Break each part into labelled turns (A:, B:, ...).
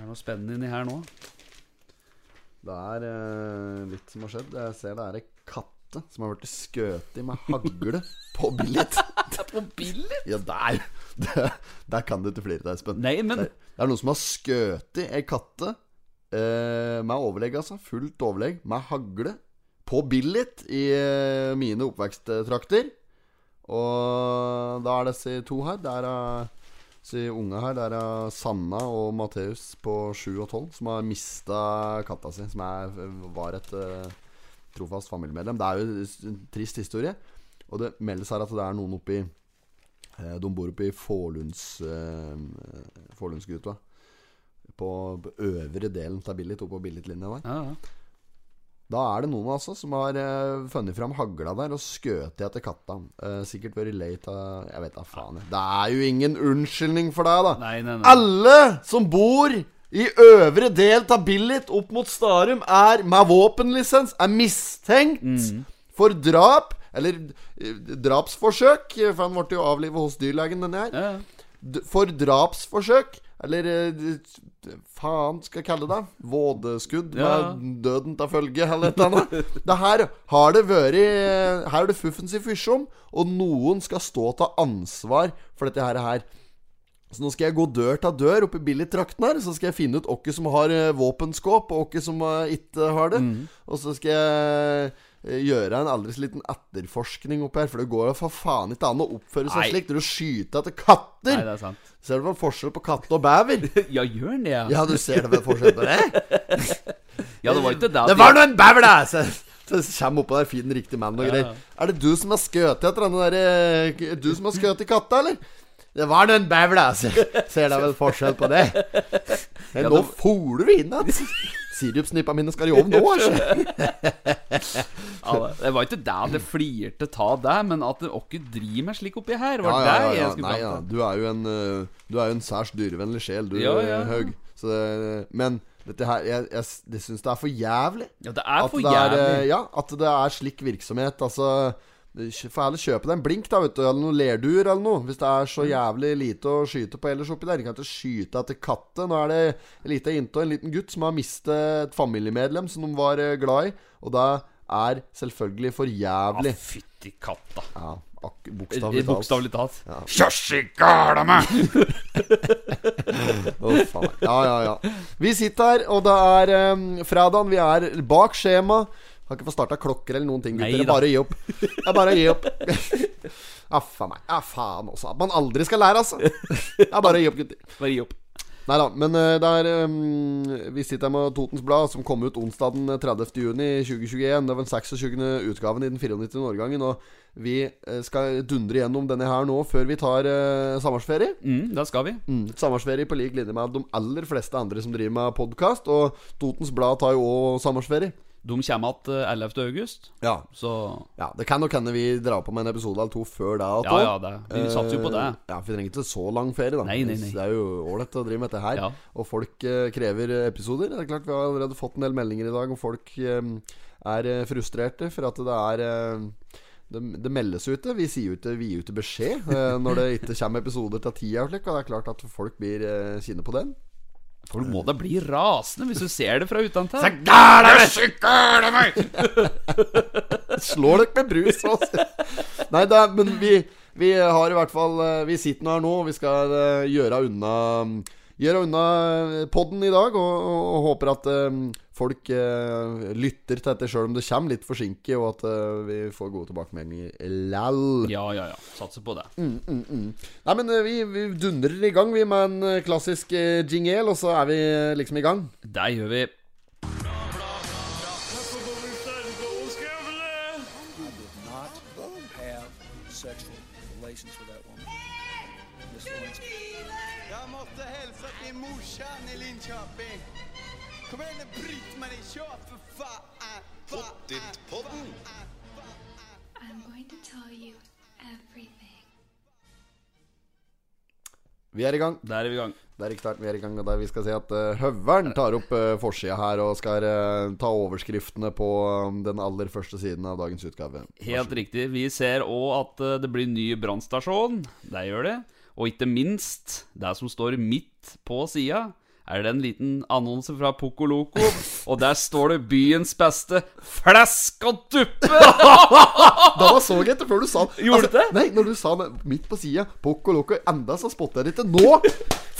A: Det er noe spennende inni her nå.
B: Det er eh, litt som har skjedd. Jeg ser det er ei katte som har blitt skutt med hagle på Billit.
A: På billet?
B: Ja, der! Der, der kan du ikke flire deg, Espen.
A: Nei, men
B: Det, det er noen som har skutt ei katte eh, med overlegg, altså. Fullt overlegg med hagle på Billit i eh, mine oppveksttrakter. Og da er disse to her. Det er eh, disse unge her. Det er eh, Sanna og Matheus på 7 og 12 som har mista katta si, som er, var et uh, trofast familiemedlem. Det er jo en trist historie. Og det meldes her at det er noen oppi uh, De bor oppe i uh, eh, Fålundsgruta. På, øvre delen av Billit, oppå på Billit-linja der.
A: ja, ja.
B: Da er det noen altså som har uh, funnet fram hagla der og skutt etter katta. Uh, sikkert vært late av Jeg vet da faen. Det er jo ingen unnskyldning for deg, da.
A: Nei, nei, nei.
B: Alle som bor i øvre del av Billit opp mot Starum, er med våpenlisens, er mistenkt
A: Mm.
B: for drap. Eller eh, drapsforsøk, for han ble jo avlivet hos dyrlegen, denne her.
A: Ja.
B: For drapsforsøk, eller eh, faen skal jeg kalle det, vådeskudd
A: Ja.
B: med døden til følge, eller et eller annet. Det her har det vært eh, Her er det fuffens i fysjom, og noen skal stå til ansvar for dette her. Så nå skal jeg gå dør til dør oppe i Billit-trakten her. Så skal jeg finne ut hvem som har eh, våpenskåp, og hvem som ikke har det. Og så skal jeg gjøre en aldri så liten etterforskning oppi her. For det går jo for faen ikke an å oppføre seg
A: Nei.
B: slik. Du skyter etter katter.
A: Nei, det er sant.
B: Ser du vel forskjell på katt og bever?
A: Ja, gjør den det, ja?
B: Ja, du ser det vel forskjell på det?
A: Ja, det var ikke det
B: Det var nå en bever, da! Så, så kommer oppå der, fin riktig mann og
A: Ja.
B: greier. Er det du som har skutt etter den derre Du som har skutt katta, eller? Det var nå en bever, da! Så, ser du vel forskjell på det? Men
A: Ja,
B: nå
A: det-
B: foler du inn igjen! Sirupsnippa mine skal i ovnen nå, altså.
A: Det- det var ikke det at jeg flirte ta det, men at det åkke driver med slik oppi her, var
B: Ja, ja,
A: det
B: ja,
A: jeg skulle fram
B: ja. Du er jo en uh, Du er jo en særs dyrevennlig sjel, du,
A: ja.
B: Haug. Så det, men dette her Jeg, jeg, jeg syns det er for jævlig.
A: Ja, det er for
B: det er,
A: jævlig.
B: eh, ja, at det er slik virksomhet. Altså Får heller kjøpe deg en blink, da, vet du. Eller noen lerduer eller noe. Hvis det er så
A: Mm.
B: jævlig lite å skyte på ellers oppi der. Du kan ikke skyte etter katter. Nå er det en liten jente og en liten gutt som har mistet et familiemedlem som de var eh, glad i. Og det er selvfølgelig for
A: Ja,
B: jævlig.
A: fytti katta.
B: Ja, bokstavelig talt.
A: Bokstavelig talt.
B: Ja.
A: Kjøssi gale meg!
B: Å, faen. Ja, ja, ja. Vi sitter her, og det er um, fredagen. Vi er bak skjema. Har ikke fått starta klokker eller noen ting. Gutter. Er bare gi opp. Det er bare å gi opp. Ja, faen meg. Ja, faen også. At man aldri skal lære, altså. Det er bare å gi opp, gutter.
A: Bare gi opp.
B: Nei da, men eh, det er um, Vi sitter her med Totens Blad, som kom ut onsdag den 30. juni 2021. Det var den 26. utgaven i den 94. årgangen. Og vi eh, skal dundre gjennom denne her nå før vi tar uh, sommerferie.
A: Mm, da skal vi.
B: Mm, sommerferie på lik linje med de aller fleste andre som driver med podkast. Og Totens Blad tar jo òg sommerferie.
A: De kommer igjen 11. august,
B: Ja.
A: så
B: ja, Det kan nok hende vi drar på med en episode eller to før det.
A: Ja, ja, det. Vi satser jo på det.
B: Eh, Ja, for Vi trenger ikke så lang ferie, da.
A: Nei, nei, nei.
B: Det er jo ålreit å drive med dette her.
A: Ja.
B: Og folk eh, krever episoder. Det er klart Vi har allerede fått en del meldinger i dag om folk eh, er eh, frustrerte for at det er eh, det, det meldes ute. Vi sier jo ikke Vi gir jo ikke beskjed eh, når det ikke kommer episoder til tida. Og det er klart at folk blir kine på den.
A: Folk må da bli rasende hvis du ser det fra utentil.
B: Slår dere med brus også? Nei, det er, men vi, vi har i hvert fall eh, Vi sitter nå her nå, og vi skal eh, gjøre unna Gjøre unna podden i dag, og, og, og håper at eh, folk eh, lytter til dette sjøl om det kommer litt forsinket, og at eh, vi får gode tilbakemeldinger lell.
A: Ja, ja, ja. Satser på det.
B: Nei, men eh, vi, vi dundrer i gang, vi, med en eh, klassisk eh, jingle, og så er vi eh, liksom i gang.
A: Det gjør vi.
B: Vi er i gang.
A: Der er vi i gang.
B: Er ikke klart vi er i gang, og der vi skal se at uh, Høveren tar opp uh, forsida her og skal uh, ta overskriftene på um, den aller første siden av dagens utgave.
A: Helt riktig. Vi ser òg at uh, det blir ny brannstasjon. Det gjør det. Og ikke minst, det som står midt på sida, er det en liten annonse fra Poco Loco, og der står det 'Byens beste flesk og duppe'!
B: Da var så jeg etter før du sa
A: Gjorde altså, det?
B: Nei, når du sa det midt på sida, Poco Loco, enda så spotta jeg det ikke nå.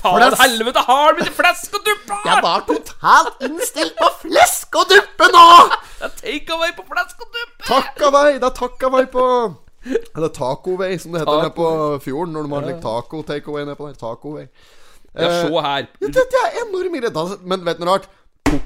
A: Faen, helvete, har du mye flesk og duppe?
B: Jeg var totalt innstilt på flesk og duppe nå!
A: Det er take away på flesk og duppe!
B: Takk av det er takk av vei på Eller taco way, som det heter nede på fjorden. Når de har like taco takeaway nede på der. Taco-vei.
A: Ja, se her.
B: Ja, dette er enorm irritasjon. Altså, Men vet du noe rart? Po-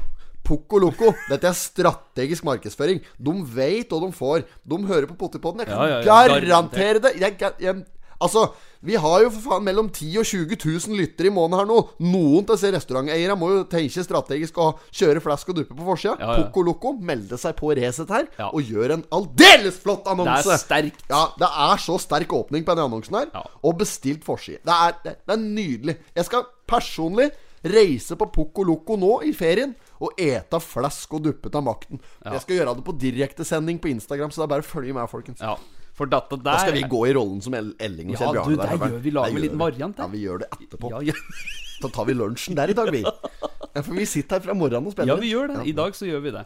B: Poco Loco. Dette er strategisk markedsføring. De vet hva de får. De hører på Pottipodden. Jeg kan
A: Ja, ja, ja,
B: garantere det. Jeg, jeg, jeg, altså, vi har jo for faen mellom 10 og 20 000 lyttere i måneden her nå. Noen av disse restauranteierne må jo tenke strategisk og kjøre flask og duppe på forsida.
A: Ja, ja.
B: Poco Loco melder seg på Resett her
A: Ja.
B: og gjør en aldeles flott annonse!
A: Det er sterkt.
B: Ja, det er så sterk åpning på denne annonsen her.
A: Ja.
B: Og bestilt forside. Det det, det er nydelig. Jeg skal personlig reise på Poco Loco nå i ferien og ete flask og duppe av makten. Jeg skal gjøre det på direktesending på Instagram, så det er bare å følge med, folkens.
A: Ja, for dette der
B: Da skal vi gå i rollen som Elling og
A: Ja,
B: Kjell Bjarne.
A: du,
B: der,
A: der gjør vi- lager en liten variant, der.
B: Ja, vi gjør det etterpå.
A: ja, ja.
B: Da tar vi lunsjen der i dag, vi. Ja, for vi sitter her fra morgenen og spiller.
A: ja, vi gjør det. I dag så gjør vi det.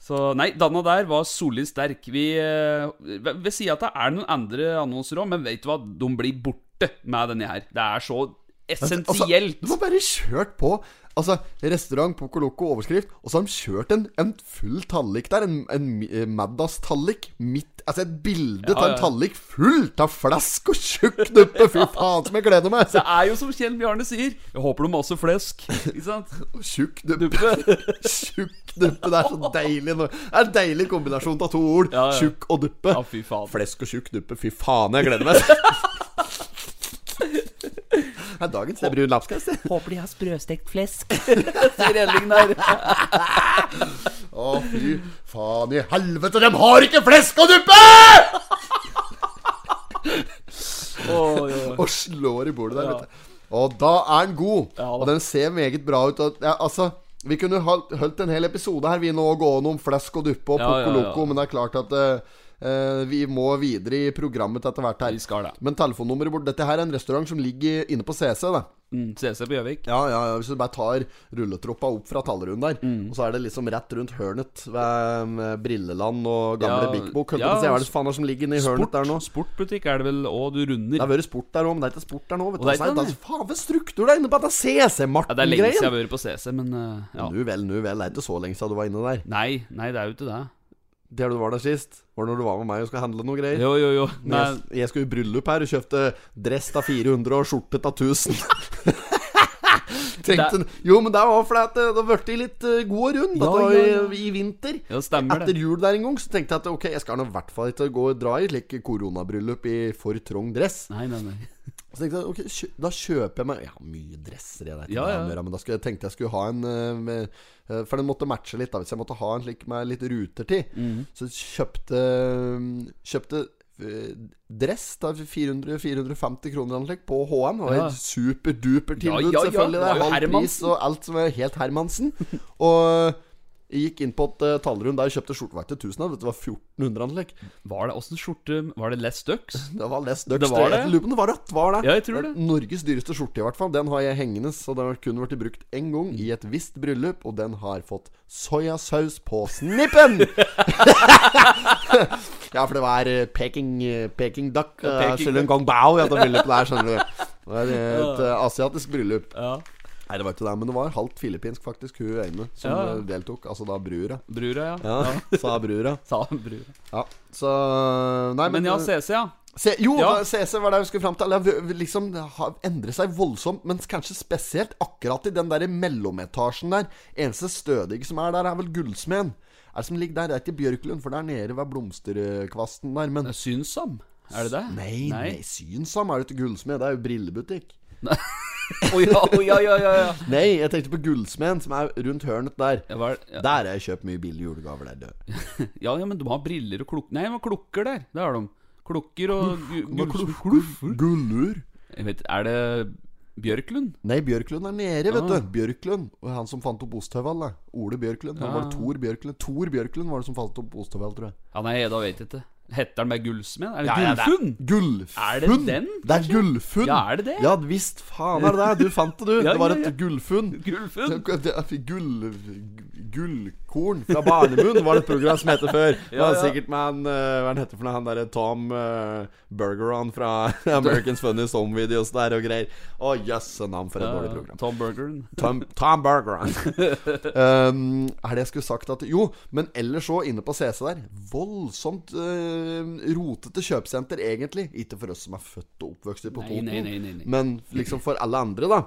A: Så nei, Danna der var solid sterk. Vi eh, ved- at sida av det er det noen andre annonser òg, men vet du hva? De blir borte med denne her. Det er så essensielt.
B: Altså, du har bare kjørt på Altså, restaurant Poco Loco overskrift, og så har de kjørt en, en full tallik der. En, en eh, Maddas-tallik midt Altså et bilde av
A: Ja,
B: en tallik fullt av flask og tjukk duppe. Fy faen, som jeg gleder meg!
A: Det er jo som Kjell Bjarne sier. Jeg håper du også flesk. Ikke sant?
B: Tjukk duppe. Tjukk duppe. Det er så deilig. Det er en deilig kombinasjon av to ord.
A: Ja, ja.
B: Tjukk og duppe.
A: Ja, fy faen.
B: Flesk og tjukk duppe. Fy faen, jeg gleder meg. Er dagens det er brun lapskaus.
A: Håper de har sprøstekt flesk. Sier Edlingen her.
B: Å, fy faen i helvete, de har ikke flesk og duppe! Og slår i bordet der,
A: Ja.
B: vet du. Og da er den god.
A: Ja,
B: og den ser meget bra ut. Og, ja, altså vi kunne holdt en hel episode her Vi nå gående om flesk og duppe og
A: Ja,
B: poco
A: ja, ja.
B: loco, men det er klart at eh, vi må videre i programmet etter hvert her.
A: Vi skal det.
B: Men telefonnummeret bort Dette her er en restaurant som ligger inne på CC. Da.
A: Mm, CC på Gjøvik.
B: Ja, ja, ja, Hvis du bare tar rulletroppa opp fra tallrunden der,
A: Mm.
B: og så er det liksom rett rundt hørnet ved med Brilleland og gamle
A: Ja,
B: Big Book.
A: Ja,
B: Hva er det faen er som ligger inni hørnet der nå?
A: Sportbutikk er det vel òg du runder.
B: Det har vært sport der òg, men det er ikke sport der nå. Vet du.
A: Det er
B: Altså,
A: ikke
B: det
A: det,
B: er faen for struktur der inne på dette
A: Ja, det er lenge siden jeg har vært på CC, men uh, ja.
B: Nu vel, nu vel. Det er ikke så lenge siden du var inne der.
A: Nei, nei, det er jo ikke det.
B: Det du var der sist, var når du var med meg og skulle handle noe greier.
A: Jo, jo, jo. Nei,
B: jeg, jeg skulle i bryllup her og kjøpte dress av 400 og skjorte av 1000. Tenkte, jo, men det var fordi at det det har blitt litt uh, god og rund.
A: Ja,
B: ja,
A: ja,
B: i, i vinter.
A: Ja, stemmer
B: Etter
A: det.
B: jul der en gang, så tenkte jeg at ok, jeg skal i hvert fall ikke gå og dra i slik koronabryllup i for trang dress.
A: nei, nei. nei.
B: Så tenkte jeg ok, kjø da kjøper jeg meg Jeg har mye dresser, jeg vet
A: Ja, ja.
B: gjøre, men da skulle, jeg tenkte jeg skulle ha en eh, med, eh, For den måtte matche litt, da. Hvis jeg måtte ha en slik med litt ruter til.
A: Mm.
B: Så kjøpte Kjøpte eh, dress da 400-450 kroner eller noe på HM. Og
A: Ja.
B: et superduper tilbud,
A: Ja, ja,
B: selvfølgelig.
A: Det
B: Det er halv pris og alt som er helt Hermansen. og jeg gikk inn på et uh, tallrund der jeg kjøpte skjorte til ikke 1000, vet det var 1400-anlegg.
A: Var det åssen skjorte Var det Les Ducks?
B: Det var Les Ducks.
A: Det var det?
B: Jeg lurer på om det var rødt. Var det?
A: Ja, jeg tror det.
B: Norges dyreste skjorte, i hvert fall. Den har jeg hengende, så den har kun vært brukt én gang i et visst bryllup, og den har fått soyasaus på snippen! ja, for det var eh, Peking, eh, Peking duck.
A: Peking Uh.
B: Gong Bao i dette bryllupet der, skjønner du. Det var et uh, asiatisk bryllup.
A: Ja.
B: Nei, det var ikke det, men det var halvt filippinsk, faktisk, hun ene som
A: Ja.
B: deltok. Altså da brura.
A: Brura, ja.
B: Ja, sa brura.
A: Sa brura.
B: Ja, så Nei,
A: Men men ja, CC, ja.
B: Se, jo,
A: Ja.
B: CC var det jeg skulle fram til. Eller, liksom, det har endret seg voldsomt, men kanskje spesielt akkurat i den der mellometasjen der. Eneste stødige som er der, er vel gullsmeden. Er det som ligger der? Det er ikke Bjørklund, for det er nede ved blomsterkvasten der. Men
A: Synsom? Er det det?
B: nei, nei, Synsam er jo ikke gullsmed, det er jo brillebutikk.
A: Å ja, oh, ja, ja, ja, ja.
B: Nei, jeg tenkte på gullsmeden, som er rundt hørnet der.
A: Ja, var, ja.
B: Der har jeg kjøpt mye billige julegaver. Der,
A: ja, ja, men de har briller og klukker Nei, de har klukker der. Det har de. Klukker og gull-
B: Gullur?
A: Jeg vet, Er det Bjørklund?
B: Nei, Bjørklund er nede, vet
A: Ah.
B: du. Bjørklund. Og han som fant opp ostehøvel. Ole Bjørklund. Han var det
A: Ja.
B: Tor Bjørklund. Tor Bjørklund var det som fant opp ostehøvel, tror jeg.
A: Ja, nei, da vet jeg ikke. Heter den med gullsmed? Er det
B: Ja, ja, er-
A: Gullfunn?
B: Gullfunn?
A: Er det den,
B: Det er gullfunn.
A: Ja, er det det?
B: Ja visst faen er det det. Du fant det, du.
A: Ja,
B: det var
A: ja, ja.
B: et gullfunn.
A: Gullfunn?
B: Gull... Gullkorn fra Barnemunn var det et program som heter før. Det
A: Ja,
B: var sikkert med han eh, Hva han heter for noe? Han derre Tom uh, Bergeron fra Americans Funniest Home Videos der og greier. Å jøsse navn, for et dårlig program.
A: Tom Bergeron.
B: Tom, Tom Bergeron. um, er det jeg skulle sagt at Jo, men ellers så, inne på CC der Voldsomt uh, rotete kjøpesenter, egentlig. Ikke for oss som er født og oppvokst på Toten, men liksom for alle andre, da.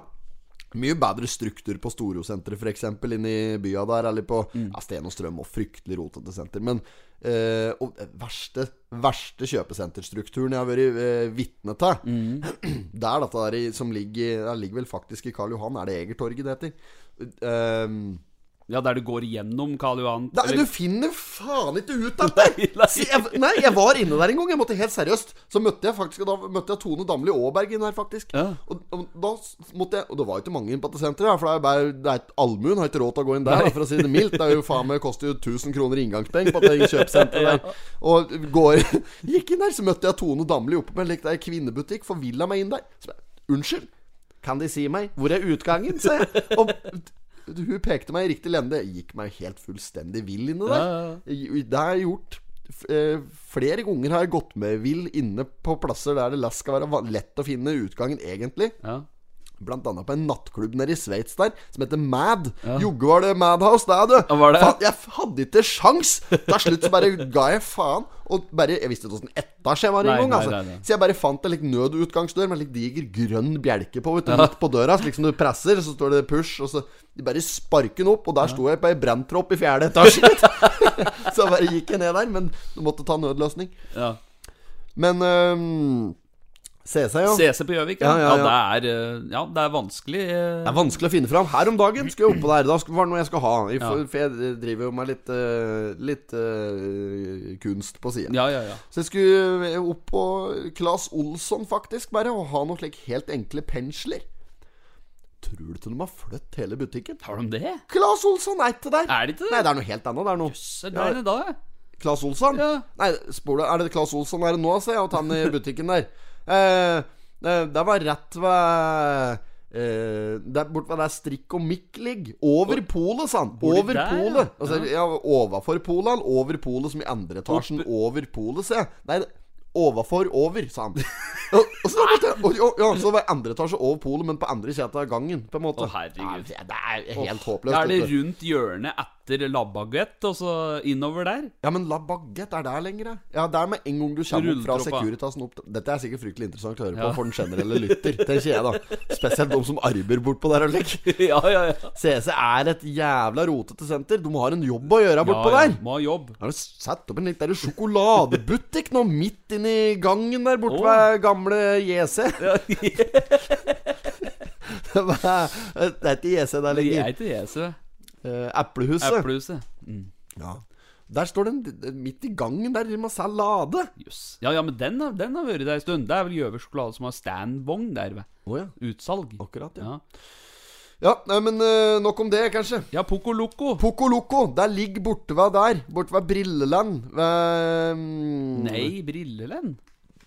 B: Mye bedre struktur på Storosenteret, f.eks. inne i bya der. Eller på
A: Mm.
B: ja, Sten og Strøm og fryktelig rotete senter. Men eh, og eh, verste, verste kjøpesenterstrukturen jeg har vært eh, vitne til
A: Mm.
B: Det er dette der som ligger Det ligger vel faktisk i Karl Johan. Er det Egertorget det heter? Ehm,
A: Ja, der du går gjennom Karl Johan.
B: Nei, du finner faen ikke ut av det!
A: Nei, nei.
B: Jeg, nei, jeg var inne der en gang. Jeg måtte helt seriøst. Så møtte jeg faktisk Da møtte jeg Tone Damli Aaberg inn her, faktisk.
A: Ja.
B: Og, og da måtte jeg Og det var jo ikke mange inn på dette senteret, for det er bare det er Allmuen har ikke råd til å gå inn der, da, for å si det mildt. Det er jo faen meg koster jo 1000 kroner inngangspenger på det kjøpesenteret der. Og går Gikk inn der, så møtte jeg Tone Damli oppe med en lik der kvinnebutikk, forvilla meg inn der. Så jeg, Unnskyld, kan De si meg hvor er utgangen, sa jeg. Og hun pekte meg i riktig lende. Gikk meg helt fullstendig vill inne der.
A: Ja, ja,
B: Det har jeg gjort eh, Flere ganger har jeg gått med vill inne på plasser der det skal være lett å finne utgangen, egentlig.
A: Ja.
B: Blant annet på en nattklubb nede i Sveits der, som heter Mad. Jogge var det Madhouse, det, du.
A: Ja, var det?
B: Faen, jeg hadde ikke sjans! Til slutt så bare ga jeg faen. Og bare, Jeg visste ikke åssen etasje jeg var engang. Altså.
A: nei, nei.
B: Så jeg bare fant en like, nødutgangsdør med en like, diger grønn bjelke på vet du, midt på døra. Så liksom du presser, så står det push, og så de bare sparker den opp. Og der sto jeg på ei brenntropp i fjerde etasje. så bare gikk jeg ned der. Men du måtte ta nødløsning.
A: ja.
B: Men øhm, CC, ja.
A: CC på Gjøvik, ja.
B: Ja,
A: Ja, det er, eh, ja, det er vanskelig. eh,
B: Det er vanskelig å finne fram. Her om dagen skulle jeg oppå der. Da var det noe jeg skal ha. For, jeg driver jo med litt, eh, litt uh, kunst på sida.
A: Ja, ja, ja.
B: Så jeg skulle opp på Claes Olsson, faktisk, bare, og ha noen slik helt enkle pensler. Tror du ikke de har flyttet hele butikken?
A: Har de det?
B: Claes Olsson er ikke der!
A: Er det ikke det?
B: Nei, det er noe helt annet. Det er noe
A: Se det er det da.
B: Claes Olsson? Nei, spor. Er det Claes Olsson er det nå, ser jeg, at han i butikken der? Eh, eh, det var rett ved Uh, der bort ved der strikk og mikk ligger. Over polet, sa han. Over
A: der, ja?
B: Altså, ja, overfor polet, over polet, som i andre etasjen. Over polet, se. Nei, overfor over, sa han. og, og så, og, og, ja, så var andre etasje over polet, men på andre sida av gangen, på en måte.
A: Å, herregud.
B: Ja, det er helt håpløst.
A: Er det rundt hjørnet etter Labagett, og så innover der?
B: Ja, men La Baguette er der lenger, ja. Ja, det er med en gang du kommer opp fra Securitas opp Dette er sikkert fryktelig interessant å høre på
A: Ja.
B: for den generelle lytter, tenker jeg da. Spesielt de som arbeider bortpå der og lik.
A: ja, ja, ja.
B: CC er et jævla rotete senter. De har en jobb å gjøre bortpå
A: ja,
B: der.
A: Må ha jobb.
B: Har du satt opp en litt der sjokoladebutikk nå midt inni gangen der borte
A: oh.
B: ved gamle JC? det er ikke JC der
A: Det er ikke Jesu.
B: Eh, Eplehuset.
A: Eplehuset. Mm.
B: Ja. Der står den midt i gangen der selge lade.
A: Jøss. Ja, ja, men den har, den har vært der en stund. Det er vel Gjøver sjokolade som har standvogn der
B: Å ja.
A: utsalg.
B: Akkurat, ja.
A: Ja,
B: Ja, nei, men uh, nok om det, kanskje.
A: ja Poco Loco.
B: Poco Loco, der ligger borte ved der. Borte ved Brilleland. Ved um...
A: Nei, Brilleland.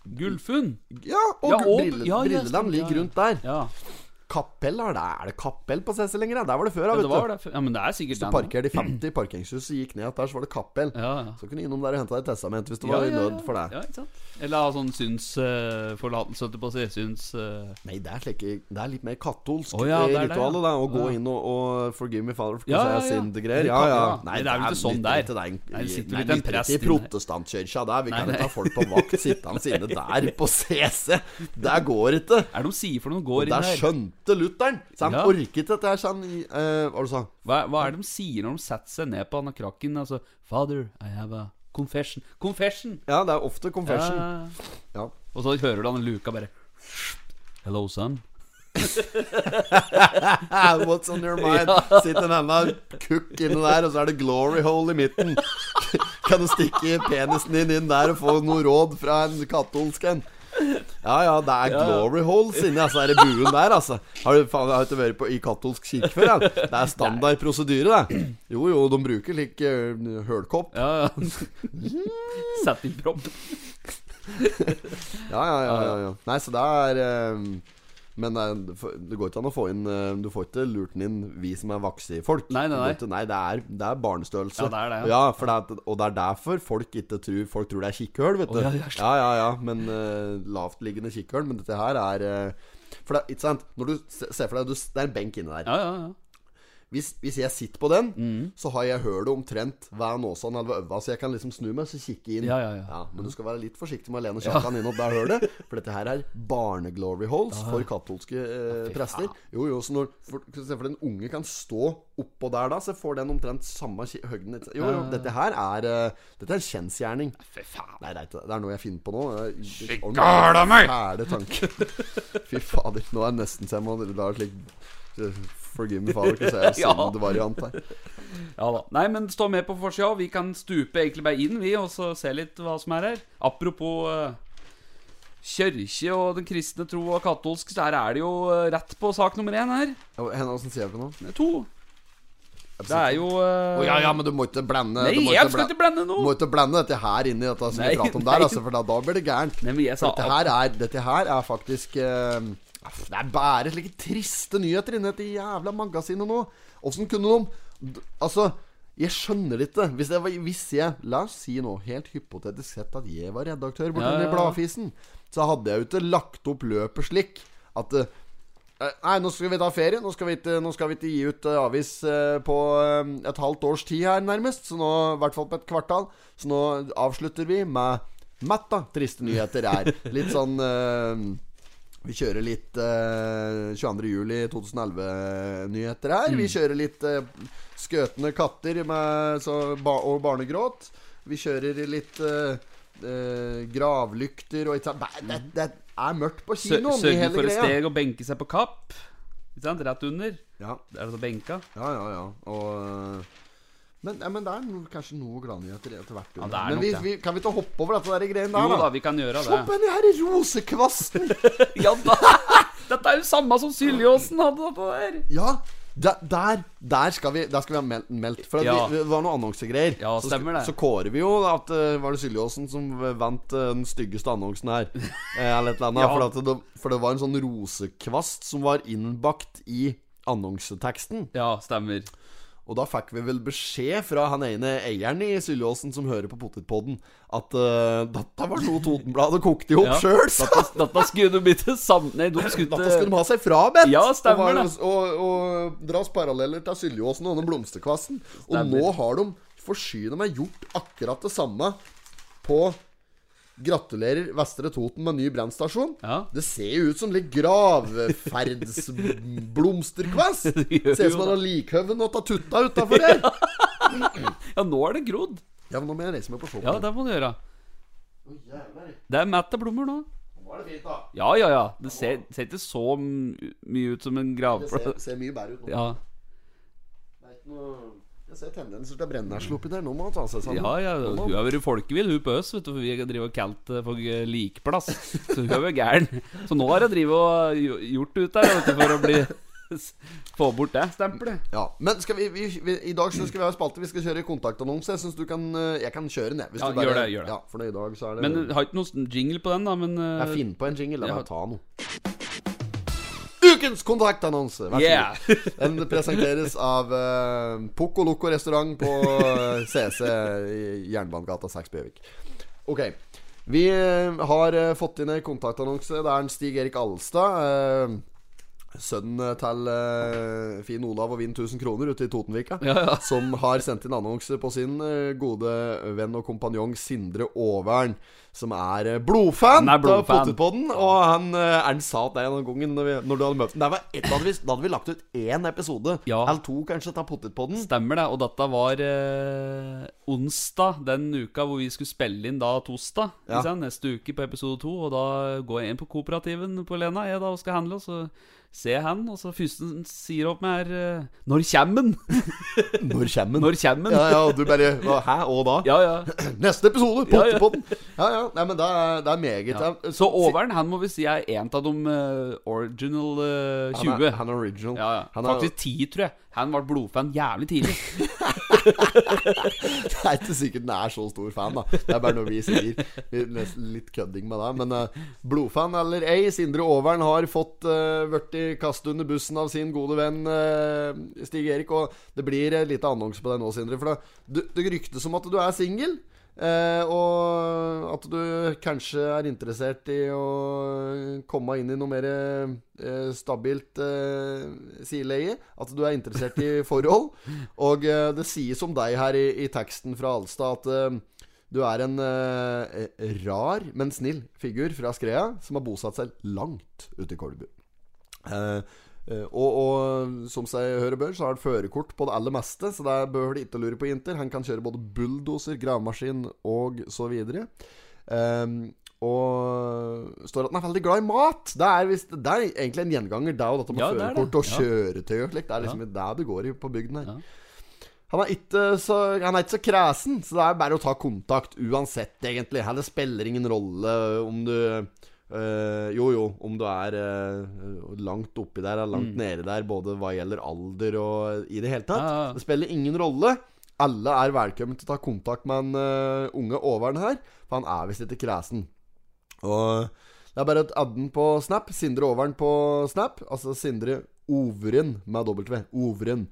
A: Gullfunn.
B: Ja, og,
A: Ja, og-
B: Brille,
A: ja,
B: Brilleland ligger rundt der.
A: Ja,
B: Kapell, er det, er det Kappell på CC lenger? Der var det før,
A: ja det
B: vet
A: var
B: du.
A: det. Ja, men det er sikkert
B: Hvis du
A: den, Så
B: parkerte i 50 parkeringshuset, gikk ned der, så var det Kappell.
A: Ja, ja.
B: Så kunne du innom der og hente deg testament hvis
A: Ja,
B: var i
A: ja,
B: nød for det.
A: Ja, ikke sant? Eller ha sånn synsforlatelse, uh, jeg på å si. Syns uh...
B: Nei, det er, slik, det er litt mer katolsk
A: oh, ja,
B: i
A: det det,
B: ritualet, da. Å gå inn og, og 'forgive me, father, for
A: Ja,
B: ja,
A: ja,
B: ja,
A: ja.
B: synd'-greier. Ja, ja.
A: Nei, det er vel ikke sånn der.
B: den-
A: Nei, det sitter vel ikke en prest
B: i protestantkirka der. Vi kan ikke ha folk på vakt sittende inne der på CC. Der går ikke.
A: Er det de sier for noe går inn
B: Der skjønte Lutheren. Så han
A: Ja.
B: orket dette her. Så han uh, Hva du sa?
A: Hva, hva er det de sier når de setter seg ned på han krakken? Altså Father, I have a confession. Confession!
B: Ja, det er ofte confession.
A: Ja.
B: Ja.
A: Og så hører du han i luka bare Hello, son.
B: What's on your mind? Sitter en annen kukk inne der, og så er det glory hole i midten. Kan du stikke penisen din inn der og få noe råd fra en katolsk en? Ja, ja, det er glory holes inni altså, den buen der, altså. Har du faen, har ikke vært på, i katolsk kirke før? Ja? Det er standard prosedyre, det. Jo, jo, de bruker lik uh, hølkopp.
A: Ja, ja. Sett inn propp.
B: Ja, ja, ja, ja. Nei, så det er eh, Men eh, det går ikke an å få inn eh, Du får ikke lurt den inn, vi som er voksne folk.
A: Nei, nei, nei.
B: ikke- nei det, er, det er barnestørrelse.
A: Ja, det er det, ja.
B: ja. for det er, og det er derfor folk ikke tror Folk tror det er kikkhull, vet du.
A: Oh, ja, ja,
B: ja, ja, ja, Men uh, lavtliggende kikkhull. Men dette her er uh, For det, ikke sant Når du ser for deg du, Det er en benk inni der.
A: Ja, ja, ja.
B: Hvis, hvis jeg sitter på den,
A: Mm.
B: så har jeg hørt det omtrent hver nåsan eller øva, så jeg kan liksom snu meg så kikke inn.
A: Ja, ja, ja.
B: men du skal være litt forsiktig med å lene kjakan inn opp der hølet, for dette her er barneglory holes for katolske eh, prester. Jo, jo, så når for, Se for den unge kan stå oppå der da, så får den omtrent samme høgden Jo, jo, dette her er uh, Dette er en kjensgjerning.
A: Fy faen.
B: Nei, det er, det er noe jeg finner på nå. Skikala er-
A: meg!
B: Fæle tanke. Fy fader. Nå er det nesten så jeg må la slik eh, Forgive me, father, hvis jeg se
A: Ja.
B: variant her.
A: Ja da. Nei, men stå med på forsida. Vi kan stupe egentlig bare inn, vi, og så se litt hva som er her. Apropos uh, kirke og den kristne tro og katolsk, så her er det jo uh, rett på sak nummer én her.
B: Ja, Henne, åssen sier jeg det nå?
A: Er To. Det er jo uh...
B: oh, ja, ja, men du må ikke blande
A: Nei,
B: ikke
A: jeg skal ikke blande
B: Du må
A: noe!
B: ikke blande dette her inn i dette som
A: Nei,
B: vi prater om der, altså, for da, da blir det gærent.
A: Nei, men jeg sa
B: Dette her er, dette her er faktisk eh, Det er bare slike triste nyheter inni dette jævla magasinet nå. Åssen kunne de Altså, jeg skjønner det ikke. Hvis, jeg, var, hvis jeg La oss si nå, helt hypotetisk sett, at jeg var redaktør borti
A: Ja, ja, ja.
B: Bladfisen, så hadde jeg jo ikke lagt opp løpet slik at eh, Nei, nå skal vi ta ferie. Nå skal vi ikke, nå skal vi ikke gi ut eh, avis eh, på et halvt års tid her, nærmest. Så nå, I hvert fall på et kvartal. Så nå avslutter vi med matt, da. Triste nyheter er litt sånn Vi kjører litt eh, 22. juli 2011-nyheter her. Vi kjører litt eh, skøtende katter med, så, ba, og barnegråt. Vi kjører litt eh, eh, gravlykter og sant. Det, det, er mørkt på kinoen i
A: Sørge for et steg å benke seg på kapp. Rett under.
B: Ja,
A: Der er det så benka.
B: ja, ja. ja. Og men, ja, men det er no, kanskje noe gladnyheter etter hvert.
A: Ja, det er
B: men
A: nok
B: vi,
A: det.
B: vi, kan vi ikke hoppe over dette der greiene der,
A: Jo da, vi kan gjøre
B: Se på
A: det.
B: den her rosekvasten!
A: Ja da! Dette er jo samme som Syljåsen hadde på der.
B: Ja, der, der, der, skal vi, der skal vi ha meldt. meldt for at
A: Ja.
B: vi, det var noen annonsegreier.
A: Ja,
B: så,
A: stemmer det.
B: Så kårer vi jo at uh, Var det Syljåsen som vant eh, den styggeste annonsen her? Eh, eller et eller annet.
A: Ja.
B: for, at det, for det var en sånn rosekvast som var innbakt i annonseteksten.
A: Ja, stemmer.
B: Og da fikk vi vel beskjed fra han ene eieren i Syljåsen som hører på Potetpodden, at uh, dette var noe Totenbladet kokte ihop
A: Ja.
B: sjøl.
A: sa dette skulle de bytte sammen Nei, de skulle
B: Dette skulle de ha seg frabedt!
A: Ja, stemmer
B: og, var- og, og dras paralleller til Syljåsen og den blomsterkvassen. Og nå har de forsyne meg gjort akkurat det samme på Gratulerer Vestre Toten med ny brannstasjon.
A: Ja.
B: Det ser jo ut som litt gravferdsblomsterkvass.
A: Det
B: Ser ut som han har likhøven og tar tutta utafor der.
A: Ja, nå er det grodd.
B: Ja, men nå må jeg reise meg på shoppen.
A: Ja, det må du gjøre. Det er mett av blomster nå.
B: Nå er det fint, da.
A: Ja, ja, ja. Det ser, ser ikke så mye ut som en
B: Det ser, ser mye bedre ut nå.
A: Ja.
B: Det er ikke noe Jeg ser tendenser til brennesle oppi der. Nå må han ta seg sammen.
A: ja, ja. Hun har vært folkevill, hun på oss, vet du, for vi driver og kalt folk for eh, likplass. Så hun er jo gæren. Så nå har hun drevet og gjo- gjort ut der vet du, for å bli Få bort det stempelet.
B: Ja, Men vi, vi, vi, i dag skal vi ha spalte. Vi skal kjøre kontaktannonse. Jeg syns du kan eh, Jeg kan kjøre den, jeg. hvis
A: Ja,
B: du bare-
A: gjør det, gjør det.
B: Ja, for i dag så er det
A: Men har ikke noen jingle på den, da? Men eh,
B: Jeg finner på en jingle. La meg ta noe. Ukens kontaktannonse! Vær så
A: Yeah.
B: god. Den presenteres av uh, Poco Loco restaurant på eh, CC i Jernbanegata 6 Bjøvik. Ok. Vi eh, har uh, fått inn en kontaktannonse. Det er en Stig Erik Alstad. eh, Sønnen til uh, Finn Olav og Vinn 1000 kroner ute i Totenvika.
A: Ja, ja.
B: Som har sendt inn annonse på sin uh, gode venn og kompanjong Sindre Aavern. Som er eh, blodfan
A: Han er
B: av
A: blodfan.
B: Potetpodden. Og han, eh, han sa at det en gang når, vi, når du hadde møtt ham Da hadde hadde vi lagt ut én episode,
A: Ja.
B: eller to kanskje, av Potetpodden.
A: Stemmer det. Og dette var eh, onsdag den uka hvor vi skulle spille inn da torsdag. Neste uke på episode to. Og da går jeg inn på kooperativen på Lena jeg da og skal handle. Så ser han, og så fyrsten han sier opp med her eh, Når kjemmen'?
B: Når den?
A: Når kjemmen?
B: Ja, ja, og du bare Hæ, og da?
A: Ja, ja.
B: Neste episode!
A: Ja, ja.
B: Pottepodden! Ja, ja. Nei, men det er, det er meget.
A: ja.
B: Ja,
A: Så Overen, han må vi si er en av de eh, original uh, 20.
B: Han er, han er original.
A: ja, ja.
B: Han
A: Faktisk 10, tror jeg. Han ble blodfan jævlig tidlig.
B: det er ikke sikkert den er så stor fan, da. Det er bare noe vi sier. Vi er nesten litt kødding med det. Men uh, blodfan eller ei, Sindre Overen har fått uh, blitt kastet under bussen av sin gode venn uh, Stig Erik. Og det blir en liten annonse på deg nå, Sindre. For det, det ryktes om at du er singel. Eh, og at du kanskje er interessert i å komme inn i noe mer eh, stabilt eh, sideleie. At du er interessert i forhold. Og eh, det sies om deg her i, i teksten fra Alstad at eh, du er en eh, rar, men snill figur fra Skrea som har bosatt seg langt ute i Kolbu. Eh, og, og som seg hører bør, så har han førerkort på det aller meste, så der behøver de ikke lure på Inter. Han kan kjøre både bulldoser, gravemaskin og så videre. Um, og står at han er veldig glad i mat. Det er, vist, det er egentlig en gjenganger, det og dette med
A: Ja, er
B: førerkort og
A: Ja.
B: kjøretøy og slikt. Det er liksom det det går i på bygden her.
A: Ja.
B: Han er, ikke så, han er ikke så kresen, så det er bare å ta kontakt uansett, egentlig. Her det spiller ingen rolle om du øh, Jo, jo, om du er uh, langt oppi der eller langt nede der, både hva gjelder alder og i det hele tatt.
A: Mm. Ja, ja.
B: Det spiller ingen rolle. Alle er velkommen til å ta kontakt med en uh, unge Overen her, for han er visst ikke kresen. Og det er bare å adde den på Snap. Sindre Overen på Snap. Altså Sindre Overen med W. Overen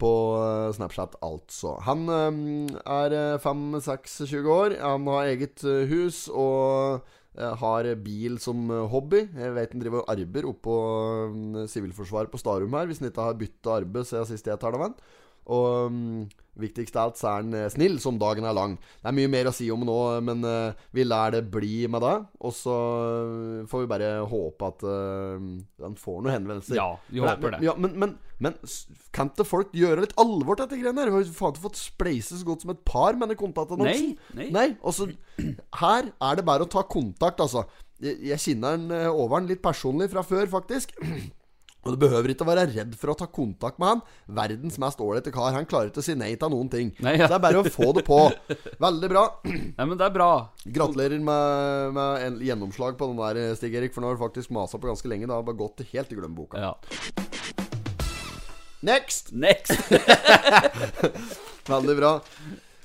B: på eh, Snapchat, altså. Han eh, er 5-26 år. Han har eget eh, hus og eh, har bil som eh, hobby. Jeg vet han driver og arbeider oppå eh, Sivilforsvaret på Starum her, hvis han ikke har bytta arbeid siden sist jeg tar det med han. Og um, viktigst av alt så er han eh, snill, som dagen er lang. Det er mye mer å si om nå, men eh, vi lar det bli med det. Og så eh, får vi bare håpe at uh, han får noen henvendelser.
A: Ja, vi håper det.
B: Ja, men, men, men kan ikke folk gjøre litt alvor til dette greiene her? Vi har faen ikke fått spleise så godt som et par med den kontaktannonsen.
A: Nei, nei.
B: og så Her er det bare å ta kontakt, altså. Jeg, jeg kjenner over den litt personlig fra før, faktisk. Og du behøver ikke være redd for å ta kontakt med han. Verdens mest ålreite kar. Han klarer ikke å si nei til noen ting.
A: Nei, ja.
B: Så det er bare å få det på. Veldig bra.
A: Nei, men det er bra.
B: Gratulerer med, med en gjennomslag på den der, Stig Erik. For nå har du faktisk masa på ganske lenge. Det har bare gått helt i glemmeboka.
A: Ja.
B: Next!
A: Next.
B: Veldig bra.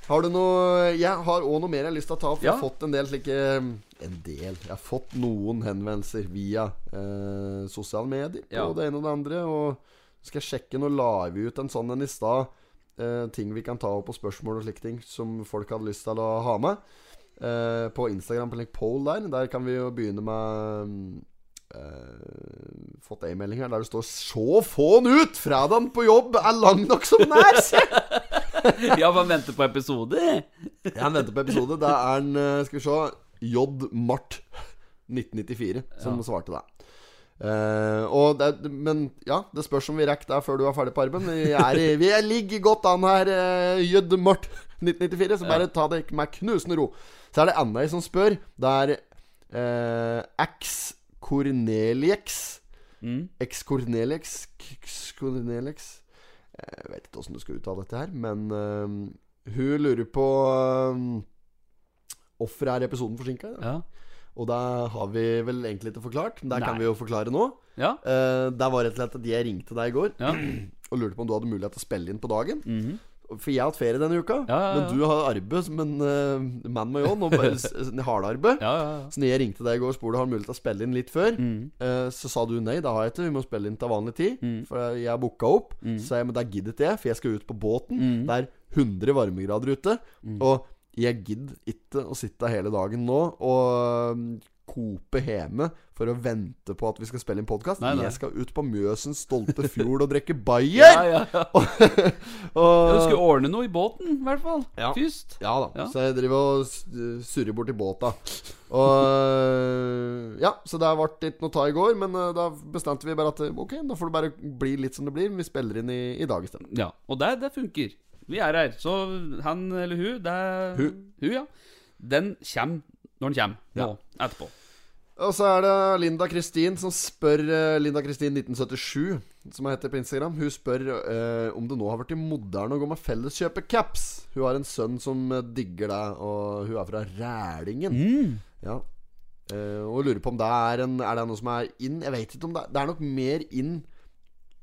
B: Har du noe Jeg har òg noe mer jeg har lyst til å ta opp. Jeg har fått en del slike En del Jeg har fått noen henvendelser via eh, sosiale medier på
A: Ja.
B: det ene og det andre. Og skal jeg sjekke Nå la vi ut en sånn en i stad. Eh, ting vi kan ta opp på spørsmål og slike ting som folk hadde lyst til å ha med. Eh, på Instagram på en like poll der. Der kan vi jo begynne med mm, eh, Fått ei melding her der det står 'Så få'n ut! Fredagen på jobb er lang nok som! Se!
A: Ja, man venter på episode.
B: Han venter på episode. Da er han, eh, skal vi se, J. Mart 1994 som svarte deg. Uh, og det, men ja, det spørs om vi rekker det før du er ferdig på arbeid. Vi, er vi er ligger godt an her, uh, J. Mart 1994, så bare ta det med knusende ro. Så er det enda ei som spør. Det er uh, X Corneliex.
A: Mm.
B: X Corneliex X Corneliex Jeg vet ikke åssen du skal uttale dette her, men uh, hun lurer på um, Hvorfor er episoden forsinka?
A: Ja.
B: Og det har vi vel egentlig ikke forklart. Men det kan vi jo forklare nå.
A: Ja.
B: Uh, det var rett og slett at jeg ringte deg i går
A: Ja.
B: og lurte på om du hadde mulighet til å spille inn på dagen.
A: Mhm.
B: For jeg har hatt ferie denne uka,
A: Ja,
B: men du har arbeid som en uh, mann med John. Og hardarbeid.
A: Ja, ja, ja.
B: Så når jeg ringte deg i går og spurte om du mulighet til å spille inn litt før,
A: mm.
B: uh, så sa du nei, det har jeg ikke. Vi må spille inn til vanlig tid.
A: Mm.
B: For jeg har booka opp. Så sa jeg men det gidder ikke jeg, for jeg skal ut på båten.
A: Mm.
B: Det er 100 varmegrader ute. Og jeg gidder ikke å sitte hele dagen nå og um, kope hjemme for å vente på at vi skal spille inn podkast. Jeg skal ut på Mjøsens stolte fjord og drikke bayer!
A: Ja, ja, ja.
B: og,
A: Du skulle ordne noe i båten, i hvert fall.
B: Ja.
A: Først.
B: Ja da.
A: Ja.
B: Så jeg driver og surrer bort i båta. Og Ja, så det ble ikke noe ta i går, men øh, da bestemte vi bare at ok, da får det bare bli litt som det blir. Vi spiller inn i, i dag isteden.
A: Ja, og det, det funker. Vi er her. Så han eller hun, det er
B: Hun.
A: Hun, ja. Den kommer når den kommer. Nå, etterpå.
B: Og så er det Linda Kristin som spør eh, Linda Kristin 1977, som heter på Instagram. Hun spør eh, om det nå har blitt moderne å gå med felleskjøpe caps. Hun har en sønn som eh, digger det, og hun er fra Rælingen. Ja. Eh, og lurer på om det er en Er det noe som er inn? Jeg vet ikke om det er Det er nok mer inn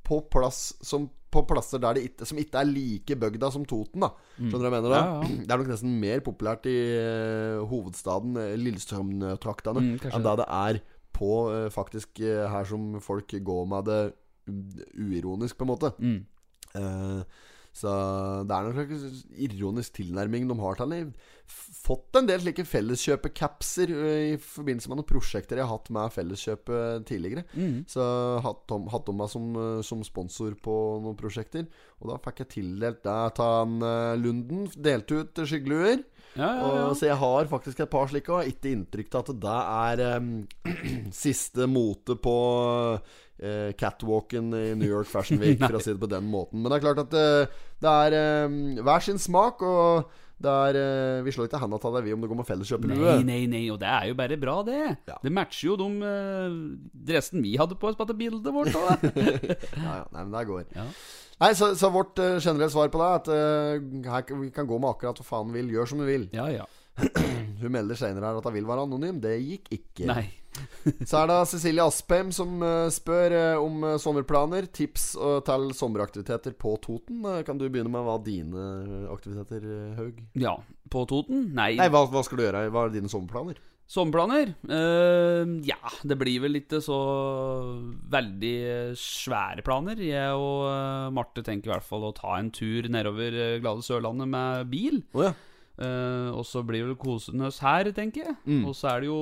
B: på plass som på plasser ikke, som ikke er like bygda som Toten. da Skjønner du hva jeg mener? da?
A: Ja, ja.
B: Det er nok nesten mer populært i uh, hovedstaden, eh, Lillestrøm-traktene,
A: Mm,
B: enn det det er på uh, faktisk uh, her som folk går med det mm, uironisk, på en måte.
A: Mm.
B: Så det er nok en ironisk tilnærming de har til det. Fått en del slike felleskjøpecapser i forbindelse med noen prosjekter jeg har hatt med Felleskjøpet tidligere.
A: Mm.
B: Så hatt om, hatt om meg som, som sponsor på noen prosjekter. Og da fikk jeg tildelt det av Lunden. Delte ut skyggeluer.
A: Ja, ja, ja.
B: Og, så jeg har faktisk et par slike, og har ikke inntrykk av at det er um, siste mote på uh, catwalken i New York Fashion Week, for å si det på den måten. Men det er klart at uh, det er um, hver sin smak, og det er eh, Vi slår ikke handa av deg, vi, om du går med felleskjøpelue.
A: Nei, nei, nei, og det er jo bare bra, det.
B: Ja.
A: Det matcher jo de uh, dressen vi hadde på oss på dette bildet vårt. da.
B: Ja, ja, nei, men det går.
A: Ja.
B: Nei, så, så vårt eh, generelle svar på det er at eh, her, kan- vi kan gå med akkurat hva faen vi vil. Gjør som du vil.
A: ja, ja.
B: Hun melder senere her at hun vil være anonym. Det gikk ikke.
A: Nei.
B: Så er det Cecilie Aspheim som eh, spør eh, om eh, sommerplaner. Tips til sommeraktiviteter på Toten. Kan du begynne med hva dine aktiviteter, Haug?
A: Ja, på Toten? Nei.
B: Nei, hva, hva skal du gjøre? Hva er dine sommerplaner?
A: Sommerplaner? Uh, ja, det blir vel ikke så veldig svære planer. Jeg og Marte tenker i hvert fall å ta en tur nedover glade Sørlandet med bil.
B: Oh, ja.
A: Eh, og så blir det vel kosende oss her, tenker jeg.
B: Mm.
A: Og så er det jo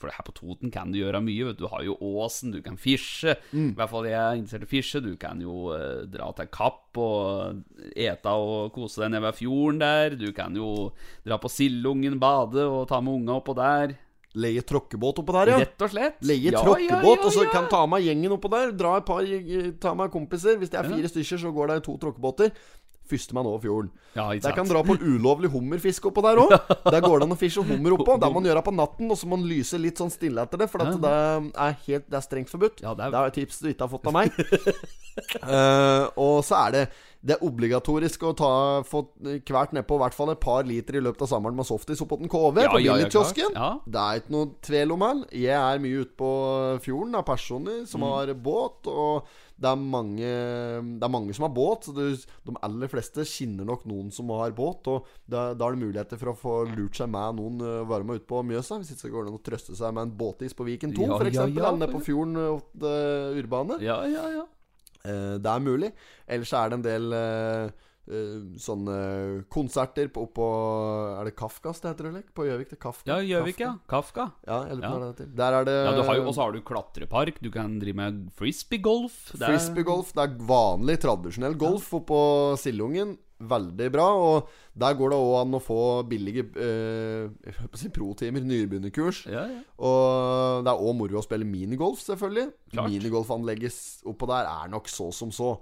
A: For her på Toten kan du gjøre mye. Vet du. du har jo åsen, du kan fisje.
B: Mm.
A: I hvert fall jeg er interessert i fisje. Du kan jo uh, dra til Kapp og ete og kose deg nede ved fjorden der. Du kan jo dra på Sildungen, bade og ta med unga oppå der.
B: Leie tråkkebåt oppå der, ja.
A: Rett og slett.
B: Leie
A: Ja,
B: tråkkebåt,
A: ja, ja,
B: og så kan ta med gjengen oppå der. Dra et par, ta med kompiser. Hvis det er fire stykker, så går det to tråkkebåter. Førstemann over fjorden.
A: Ja,
B: Der kan dra på ulovlig hummerfiske oppå der òg. Der går det an å fiske hummer oppå. Det må man gjøre på natten, og så må man lyse litt sånn stille etter det. For det er helt Det er strengt forbudt.
A: Ja, det er-
B: det er et tips du ikke har fått av meg. uh, og så er det Det er obligatorisk å ta få hvert nedpå i hvert fall et par liter i løpet av sommeren med softis oppå den KV
A: Ja,
B: på billigkiosken.
A: ja, Ja.
B: Det er ikke noe tvil om det. Jeg er mye ute på fjorden av personer
A: Mm.
B: som har båt. Og det er mange Det er mange som har båt. Så det, de aller fleste kjenner nok noen som har båt. Og da, er det muligheter for å få lurt seg med noen uh, være med ute på Mjøsa. Hvis ikke så går det an å trøste seg med en båtis på Viken 2,
A: Ja,
B: for
A: ja, ja.
B: Nede på fjorden uh, åt urbane.
A: Ja, ja, ja.
B: Uh, det er mulig. Ellers er det en del eh, eh, sånne konserter på, oppå Er det Kafkas det heter? Eller? På Gjøvik? Kafka?
A: Ja, Gjøvik, ja. Kafka.
B: Ja, jeg lurer på
A: Ja.
B: hva det heter. Der er det
A: Ja, Og så har du klatrepark. Du kan drive med frisbeegolf.
B: Frisbeegolf. Det er vanlig, tradisjonell golf oppå Sildungen. Veldig bra. Og der går det òg an å få billige eh, si pro-timer, nybegynnerkurs.
A: Ja, ja.
B: Og det er òg moro å spille minigolf, selvfølgelig.
A: Klart.
B: Minigolfanlegget oppå der er nok så som så.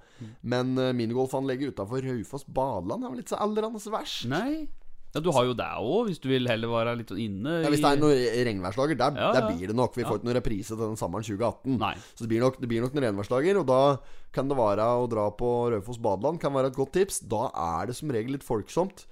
B: Men uh, minigolfanlegget utafor Raufoss badeland er vel ikke så aldrende verst.
A: Nei. Ja, du har jo det òg, hvis du vil heller være litt inne. inne.
B: Ja, hvis det er noen regnværsdager, der,
A: Ja,
B: der blir det nok. Vi
A: Ja.
B: får ikke noen reprise til den sommeren 2018.
A: Nei.
B: Så det blir nok, det blir nok noen regnværsdager, og da kan det være å dra på Raufoss badeland kan være et godt tips. Da er det som regel litt folksomt.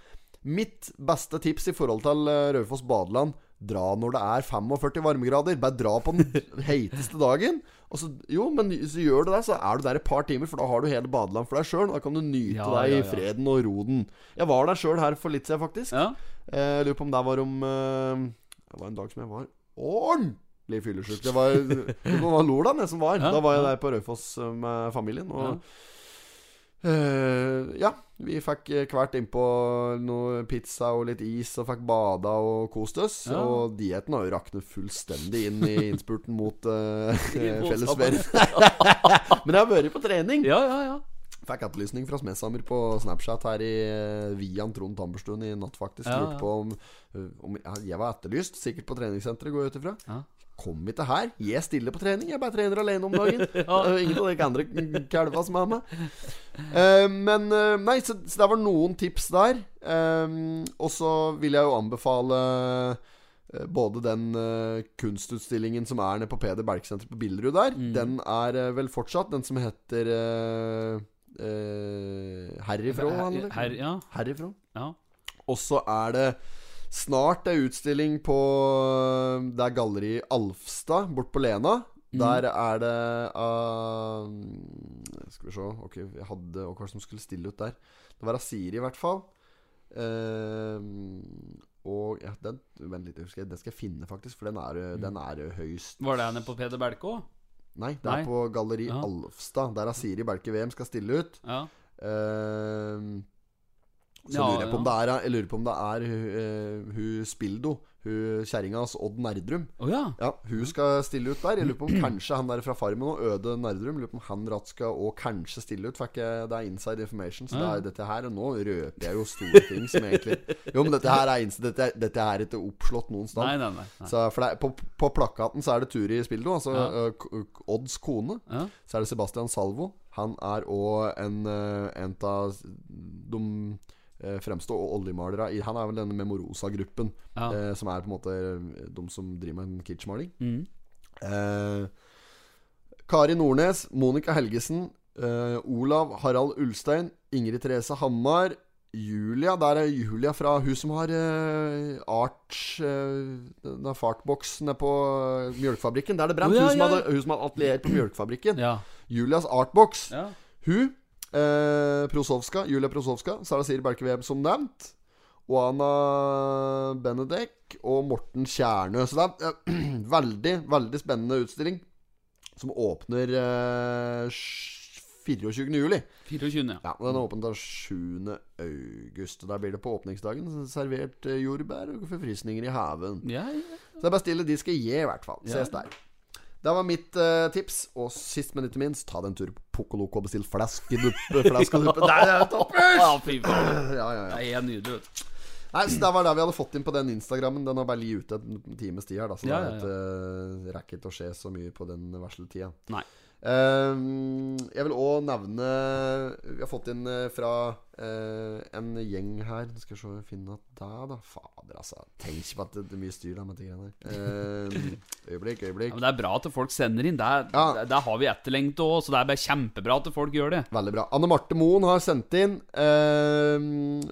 B: Mitt beste tips i forhold til eh, Raufoss badeland Dra når det er 45 varmegrader. Bare dra på den heiteste dagen. Og så, jo, men så gjør du det, så er du der et par timer, for da har du hele badeland for deg sjøl. Da kan du nyte
A: Ja,
B: deg
A: ja,
B: i
A: ja.
B: freden og roden. Jeg var der sjøl her for litt siden, faktisk.
A: Ja.
B: Eh, Jeg lurer på om det var om eh, Det var en dag som jeg var ordentlig fyllesyk. Det var, det var Lolan jeg som var.
A: Ja,
B: da var jeg
A: ja.
B: der på Raufoss eh, med familien. Og eh, ja, vi fikk eh, hvert innpå noe pizza og litt is, og fikk bada og kost oss.
A: Ja.
B: Og dietten har jo raknet fullstendig inn i innspurten mot uh, fellesferien. Men jeg har vært på trening.
A: ja, ja, ja.
B: Fikk etterlysning fra Smedsammer på Snapchat her i eh, Vian Trond Tamberstuen i natt, faktisk.
A: Ja,
B: Lurte på om, eh, om Jeg var etterlyst, sikkert på treningssenteret, går jeg ut ifra. Kom ikke her. Jeg stiller på trening. Jeg bare trener alene om dagen.
A: Ja.
B: Ingen av de andre kalva som er med. Uh, men uh, Nei, så, så det var noen tips der. Um, og så vil jeg jo anbefale både den kunstutstillingen som er nede på Peder Bergsenter på Billerud der,
A: Mm.
B: den er vel fortsatt den som heter Herifrå,
A: Her,
B: eller?
A: her, ja,
B: Herifrå.
A: ja.
B: Og så er det snart er utstilling på Det er galleri Alfstad, bort på Lena. Der er det uh, Skal vi se Ok, jeg hadde hva som skulle stille ut der? Det var Asiri, i hvert fall. Uh, og ja, den Vent litt, jeg den skal jeg finne, faktisk. For den er, den er høyst
A: Var det henne på Peder Belke òg?
B: Nei, det
A: Nei.
B: er på Galleri
A: Ja.
B: Alfstad. Der Asiri Belke VM skal stille ut.
A: Ja.
B: Ehm, så
A: Ja,
B: lurer jeg på om det er Jeg lurer på om det er uh, hun Spildo, hun kjerringa hans Odd Nerdrum.
A: Oh, ja.
B: Ja, Hun skal stille ut der. Jeg lurer på om kanskje han der fra Farmen og Øde Nerdrum Lurer på om han ratt skal og kanskje stille ut. Fikk jeg, det er inside information. Så det er dette her Og nå røper jeg jo store ting som egentlig Jo, men dette her er, dette, dette er ikke oppslått noen sted.
A: Nei, nei, nei. nei.
B: Så det, på, på plakaten så er det Turi Spildo, altså
A: Ja.
B: eh, Odds kone.
A: Ja.
B: Så er det Sebastian Salvo. Han er òg en, eh, en av de eh, Og oljemalere Han er vel denne Memorosa-gruppen,
A: Ja.
B: eh, som er på en måte eh, de som driver med kitschmaling.
A: Mm.
B: Eh, Kari Nordnes, Monica Helgesen, eh, Olav Harald Ulstein, Ingrid Therese Hammar, Julia. Der er Julia fra hun som har eh, Arch eh, fartboks nede på eh, Mjølkefabrikken. Der er det brent.
A: Oh, ja,
B: hun, som
A: ja.
B: hadde, hun som hadde atelier på Mjølkefabrikken.
A: Ja.
B: Julias Artbox.
A: ja.
B: Hun, eh, Prosovska, Julia Prosovska, Sara Siri Berkeveb som nevnt. Oana Benedek og Morten Kjernø. Så det er eh, veldig, veldig spennende utstilling. Som åpner eh, 24. juli.
A: 24. ja.
B: Ja, Den er åpen til 7. august. Der blir det på åpningsdagen servert eh, jordbær og forfrysninger i haven.
A: Ja, ja.
B: Så det er bestille de skal gi, i hvert fall. Ses der. Det var mitt eh, tips. Og sist, men ikke minst, ta deg en tur på Pokoloko og bestill og duppe. Der er det toppers!
A: Ja, fy faen.
B: Ja, ja, ja.
A: Det er nydelig, du.
B: Nei, så Det var det vi hadde fått inn på den Instagrammen. Den har bare ligget ute en times tid her. Da, så
A: Ja,
B: det er ikke, uh, rekker å skje så mye på den varseltida.
A: Nei.
B: Ehm, jeg vil òg nevne Vi har fått inn eh, fra eh, en gjeng her Skal vi se, finne der, da. Fader, altså. Tenk ikke på at det, det er mye styr da med de greiene der. Ehm, øyeblikk,
A: Ja, men det er bra at folk sender inn. Der,
B: Ja.
A: der, har vi etterlengt òg, så det er bare kjempebra at folk gjør det.
B: Veldig bra. Anne Marte Moen har sendt inn eh,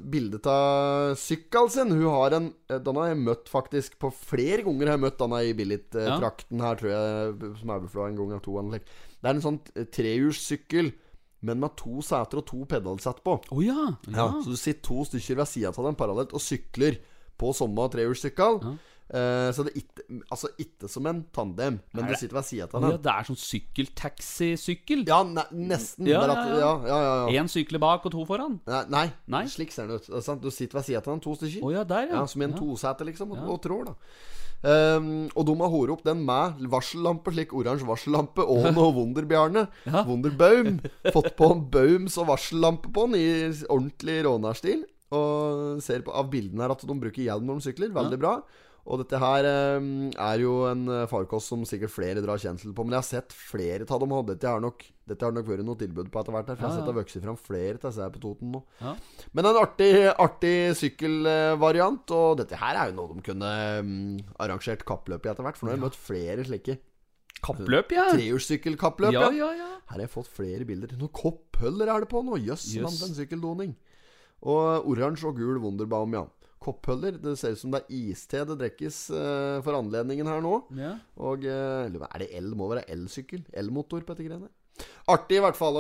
B: bilde av sykkelen sin. Hun har en eh, Den har jeg møtt faktisk på flere ganger. Har jeg møtt denne i Billit-trakten her, tror jeg. Som er vel en gang eller to. slik. Det er en sånn eh, trehjulssykkel, men med to seter og to pedalsett på.
A: Oh, ja.
B: Ja, Så du sitter to stykker ved sida av den parallelt og sykler på samme trehjulssykkel. Eh, så det er ikke Altså ikke som en tandem, men du sitter ved sida av
A: Å ja,
B: den.
A: det er sånn sykkeltaxisykkel.
B: Ja, ne nesten.
A: Ja, ja,
B: ja, ja, ja, ja.
A: Én sykler bak og to foran.
B: Nei, nei,
A: Nei?
B: slik ser den ut. Sant? Du sitter ved sida av den, to stykker.
A: Oh, ja, der, ja.
B: ja, Som i en
A: Ja.
B: tosete, liksom, og,
A: Ja.
B: og trår, da. Ehm, og de har horet opp den med varsellampe, slik oransje varsellampe, og noe Wunderbjarne.
A: Ja.
B: Wunderbaum. Fått på en baums- og varsellampe på den i ordentlig rånarstil. Og ser på, av bildene her at de bruker hjelm når de sykler. Veldig bra. Og dette her eh, er jo en eh, farkost som sikkert flere drar kjensel på. Men jeg har sett flere av dem, dette har nok, dette har nok vært noe tilbud på etter hvert. For jeg har sett
A: det
B: det vokse fram flere til disse på Toten nå.
A: Ja.
B: Men en artig, artig sykkelvariant. Og dette her er jo noe de kunne um, arrangert kappløp i etter hvert. For nå har jeg møtt flere slike
A: Kappløp, ja.
B: trehjulssykkelkappløp.
A: Ja,
B: Ja,
A: ja, ja.
B: Her har jeg fått flere bilder. Noen kopphuller er det på nå. Jøss,
A: yes,
B: yes. en sykkeldoning. Og oransje og gul Wunderbaum, ja. Kopphuller. Det ser ut som det er iste det drikkes uh, for anledningen her nå.
A: ja.
B: Og uh, Er det el? Må være elsykkel? Elmotor på dette greiene. Artig i hvert fall.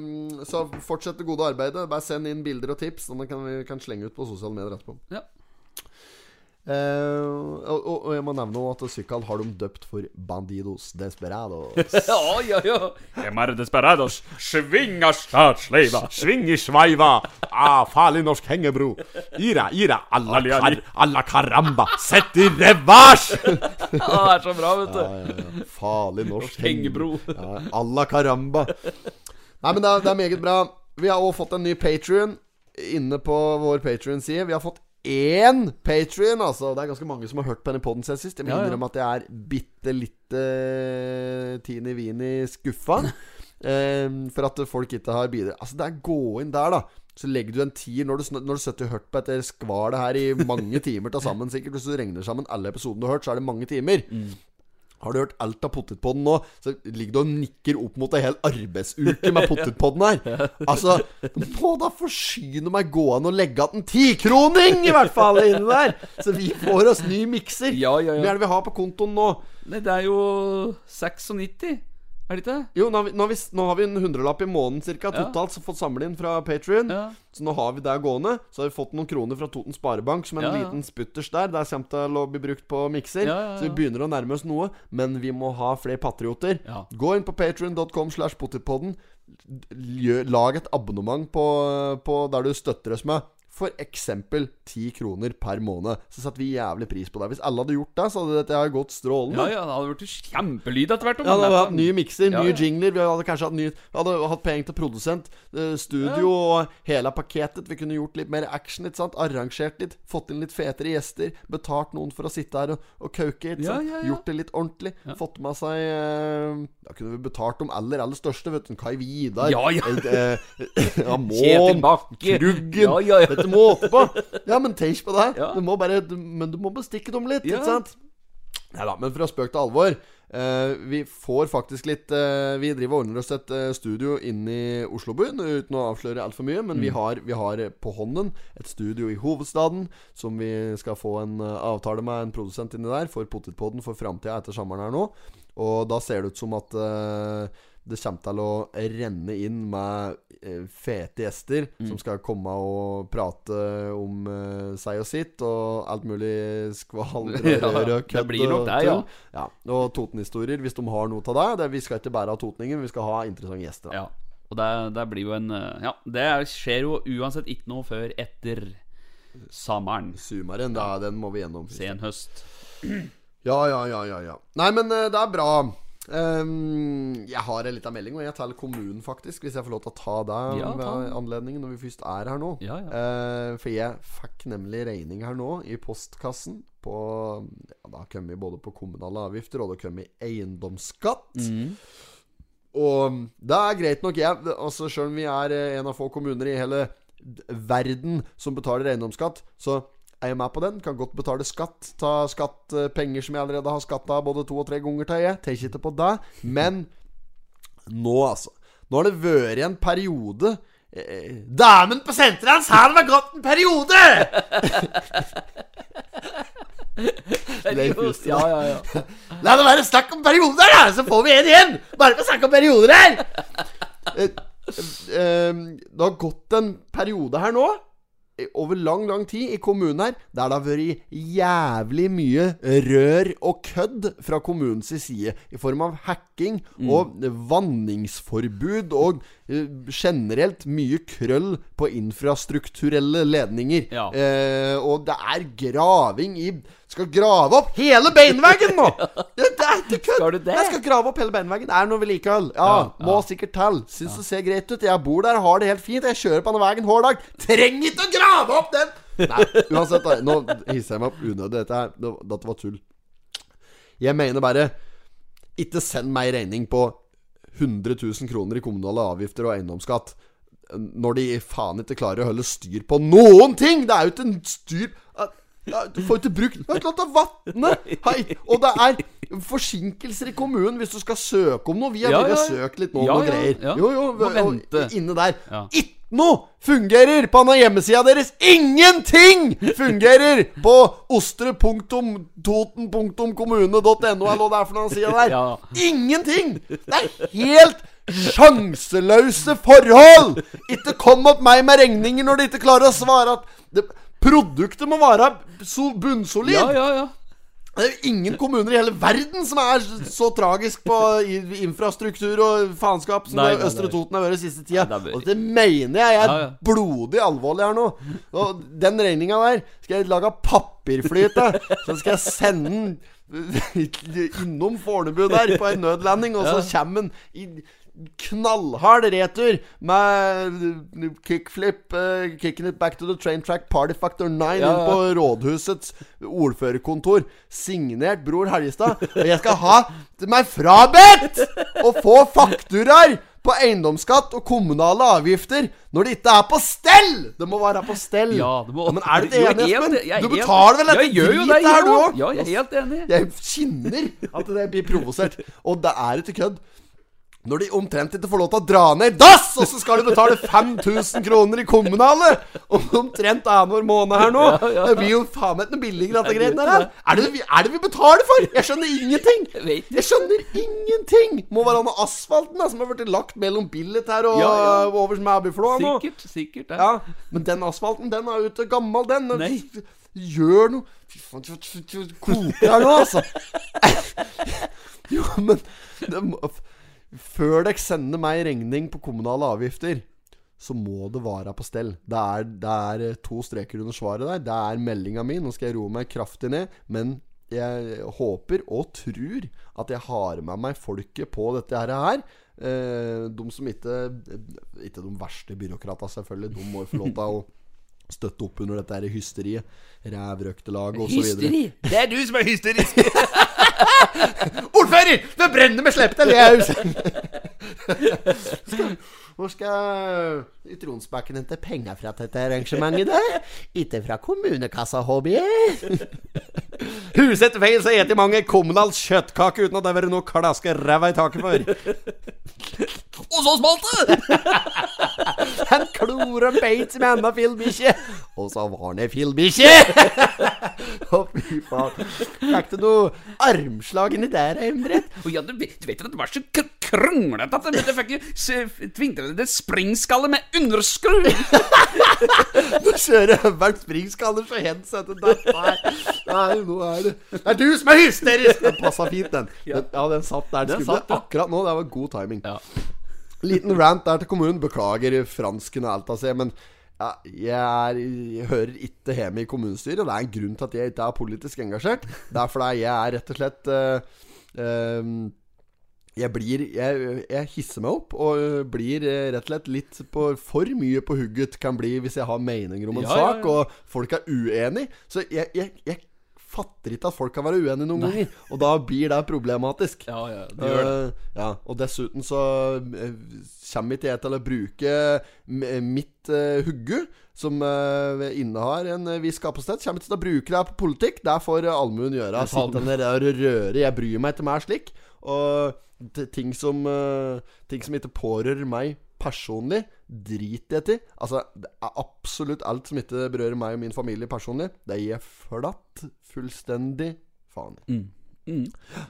B: Mm, så fortsett det gode arbeidet. Bare send inn bilder og tips, vi kan, vi kan slenge ut på sosiale medier etterpå.
A: Ja.
B: Eh, og, og, jeg må nevne at sykkelen har de døpt for Bandidos Desperados.
A: Ja, ja, ja.
C: er desperados, svinga Sving i sveiva, ah, farlig norsk hengebro. Ira, ira, alla, kar, alla karamba, sett i revers!
A: Ja, det er så bra, vet du.
B: Ja, ja, ja. Farlig norsk
A: Hengebro.
B: Ja, alla caramba. Nei, men det er, det er meget bra. Vi har også fått en ny Patrion inne på vår Patrion-side. Vi har fått én Patrion, altså. Det er ganske mange som har hørt på denne poden siden sist. Jeg må
A: Ja, ja.
B: innrømme at jeg er bitte lite Tini Vini skuffa. um, for at folk ikke har bidratt. Altså, det er gå inn der, da. Så legger du en tier når du, når du sitter og hørt på etter skvalet her i mange timer til sammen, sikkert. Hvis du regner sammen alle episodene du har hørt, så er det mange timer. Har du hørt alt av Potetpodden nå, så ligger du og nikker opp mot en hel arbeidsuke med Potetpodden her. Altså, må da forsyne meg gå an å legge igjen en tikroning, i hvert fall, inni der! Så vi får oss ny mikser.
A: Ja, ja, ja.
B: Hva er det vi har på kontoen nå?
A: Nei, det er jo 96, er det ikke det?
B: Jo, nå har vi, nå har vi, nå har vi en hundrelapp i måneden cirka
A: Ja.
B: totalt så fått samle inn fra Patrion.
A: Ja.
B: Så nå har vi det gående. Så har vi fått noen kroner fra Toten Sparebank som en
A: Ja,
B: liten sputters der. Der kommer til å bli brukt på mikser. Så vi begynner å nærme oss noe. Men vi må ha flere patrioter. Gå inn på patrion.com slash potetpodden. Lag et abonnement på, på der du støtter oss med for eksempel 10 kroner per måned. Så setter vi jævlig pris på det. Hvis alle hadde gjort det, så hadde dette gått strålende.
A: Ja, ja, det hadde blitt kjempelyd etter hvert.
B: Ja, da hadde hatt nye mikser,
A: Ja,
B: nye
A: ja.
B: jingler. Vi hadde kanskje hatt, vi hadde hatt penger til produsent, eh, studio og hele pakketet. Vi kunne gjort litt mer action, ikke sant? arrangert litt, fått inn litt fetere gjester. Betalt noen for å sitte her og, og kauke. Ikke sant?
A: ja, ja.
B: Gjort det litt ordentlig. Fått med seg eh, Da kunne vi betalt de aller, aller største. Vet du, Kai Vidar.
A: Ja, ja.
B: eh, eh, ja,
A: Kjetil. Bakke.
B: Kruggen.
A: Ja, ja, ja.
B: Du måte på. Ja, men tenk på det.
A: Ja.
B: Du må bare, du, men du må bestikke dem litt,
A: Ja.
B: ikke sant? Nei da, men fra spøk til alvor. eh, vi får faktisk litt eh, Vi driver og ordner oss et eh, studio inne i Oslobyen, uten å avsløre altfor mye. Men
A: Mm.
B: vi, har, vi har på hånden et studio i hovedstaden som vi skal få en eh, avtale med en produsent inni der for Potetpodden for framtida etter sommeren her nå. Og da ser det ut som at eh, det kommer til å renne inn med eh, fete gjester
A: Mm.
B: som skal komme og prate om eh, seg og sitt, og alt mulig skval, og
A: Ja,
B: rør
A: det blir nok det,
B: ja. ja. Og Toten-historier, hvis de har noe av det. Vi skal ikke bare ha totninger, vi skal ha interessante gjester. Da.
A: Ja. Og det, det blir jo en eh, Ja, det er- skjer jo uansett ikke noe før etter sommeren.
B: Sumaren, da, den må vi gjennom.
A: Sen høst.
B: Ja, ja, ja, ja, ja. Nei, men det er bra. Ehm, jeg har en liten melding, og jeg til kommunen, faktisk. Hvis jeg får lov til å ta det
A: Ja,
B: ved anledningen når vi først er her nå.
A: Ja, ja.
B: Uh, for jeg fikk nemlig regning her nå i postkassen på ja, Det har kommet både på kommunale avgifter, og det har kommet eiendomsskatt.
A: Mm.
B: Og det er greit nok, jeg. Altså, Sjøl om vi er eh, en av få kommuner i hele verden som betaler eiendomsskatt, så er jeg med på den. Kan godt betale skatt. Ta skatt eh, penger som jeg allerede har skatta både to og tre ganger til, jeg. Tenker ikke på det. Men nå, altså. Nå har det vært en periode eh, Damen på senteret hans har det gått en periode! Leif Juster.
A: Ja, ja, ja.
B: La det være snakk om perioder, da! Så får vi en igjen! Bare for å snakke om perioder her! Eh, eh, det har gått en periode her nå, eh, over lang, lang tid, i kommunen her, der det har vært jævlig mye rør og kødd fra kommunens side. I form av hacking og vanningsforbud og eh, generelt mye krøll på infrastrukturelle ledninger.
A: Ja.
B: Eh, og det er graving i Skal grave opp hele beinveggen nå! Ja, det er ikke kødd! Jeg skal grave opp hele beinveggen. Det er noe vedlikehold. Ja,
A: Ja,
B: må
A: ja.
B: sikkert til. Syns det ser greit ut. Jeg bor der, har det helt fint. Jeg kjører på denne veien hver dag. Trenger ikke å grave opp den! Nei, uansett. Nå hisser jeg meg opp unødig. Dette, her, dette var tull. Jeg mener bare Ikke send meg regning på 100 000 kroner i kommunale avgifter og eiendomsskatt når de faen ikke klarer å holde styr på noen ting! Det er jo ikke en styr Du får ikke brukt Det er klart det er vatne! Hei, Og det er forsinkelser i kommunen hvis du skal søke om noe. Vi har
A: Ja,
B: og
A: ja.
B: søkt litt nå om
A: Ja,
B: noe greier. Jo, jo,
A: Må vente.
B: inne der. Ikke noe fungerer på denne hjemmesida deres! Ingenting fungerer på ostre.toten.kommune.no, eller hva det er for noe sida der.
A: Ja.
B: Ingenting! Det er helt sjanseløse forhold! Ikke kom opp meg med regninger når de ikke klarer å svare at det, Produktet må være so, bunnsolid!
A: Ja, ja, ja.
B: Det er jo ingen kommuner i hele verden som er så tragisk på infrastruktur og faenskap som
A: Nei, nei,
B: Østre. Toten har vært siste tida.
A: Nei,
B: Og det mener jeg er
A: Ja, ja.
B: blodig alvorlig her nå. Og den regninga der skal jeg lage papirfly til. Så skal jeg sende den innom Fornebu der på en nødlanding, og så kommer den i knallhard retur med kickflip, uh, kicking it back to the train track, party factor 9
A: Ja,
B: inn på rådhusets ordførerkontor. Signert Bror Helgestad. Og jeg skal ha meg frabedt å få fakturaer på eiendomsskatt og kommunale avgifter når det ikke er på stell! Det må være på stell.
A: Ja, det må
B: men er du enig, Espen? Du betaler vel
A: jeg gjør det,
B: her, du òg?
A: Ja, jeg er helt enig.
B: Jeg kjenner at det blir provosert. Og det er ikke kødd. Når de omtrent ikke får lov til å dra ned dass, og så skal de betale 5000 kroner i kommunale! Om omtrent annenhver måned her nå. Det blir jo faen meg ikke noe billigere, dette greiene her. Er det, er det vi betaler for? Jeg skjønner ingenting!
A: Jeg
B: skjønner ingenting! Må være noe asfalten da, som har blitt lagt mellom Billet her og over Smæbyflåa nå.
A: Sikkert, sikkert.
B: Ja, men den asfalten, den er jo ikke gammel, den.
A: Nei.
B: Gjør noe Fy faen, koker her nå, altså. jo, men det må, Før dere sender meg regning på kommunale avgifter, så må det være på stell. Det er, det er eh, to streker under svaret der. Det er meldinga mi. Nå skal jeg roe meg kraftig ned. Men jeg håper og tror at jeg har med meg folket på dette her. Eh, de som ikke Ikke de verste byråkratene, selvfølgelig. De må jo få lov til å støtte opp under dette her hysteriet. Rævrøktelaget osv.
A: Hysteri! Det er du som er hysterisk!
B: Ordfører! Det brenner med slepet til Leaus! Hvor skal Tronsbakken hente penger fra dette arrangementet? da? Ikke fra kommunekassa, håper jeg. Huset feil, så eter mange kommunal kjøttkake uten at det har vært noe klaske ræva i taket for.
A: Og så smalt det!
B: Han klorer beit med enda fillbikkje. Og så var han ei fillbikkje! Å, fy faen. Fikk du noe armslag inni der, Embret?
A: Oh, ja, du, vet- du vet at det var så kr- kronglete at det fikk jo s- tvingt det springskalle med underskru!
B: Nå kjører Høveren springskaller så hens der. Nei, nå er det Det er du som er hysterisk! Den passa fint, den. Ja, den satt der.
A: Den
B: Den skulle
A: satt,
B: akkurat nå. Det var god timing.
A: Ja.
B: Liten rant der til kommunen. Beklager fransken og alt, av seg, Men ja, jeg, er, jeg hører ikke hjemme i kommunestyret. Og det er en grunn til at jeg ikke er politisk engasjert. Det er fordi jeg er rett og slett uh, uh, jeg blir jeg, jeg hisser meg opp og øh, blir eh, rett og slett litt på, for mye på hugget kan bli hvis jeg har meninger om en
A: Ja, ja,
B: sak, og folk er uenig. Så jeg, jeg fatter ikke at folk kan være uenige noen ganger. Og da blir det problematisk.
A: Ja, ja, det gjør det.
B: Uh, ja, og dessuten så eh, kommer ikke jeg til å bruke mitt uh, hugge, som uh, innehar en eh, viss kapasitet, kommer ikke til å bruke det på politikk. Det får uh, allmuen gjøre. Sitte der og røre. Jeg bryr meg ikke mer slik. Og ting som eh, Ting som ikke pårører meg personlig, driter jeg til. Altså, det absolutt alt som ikke berører meg og min familie personlig. Det gir jeg flatt fullstendig faen i.
A: Mm.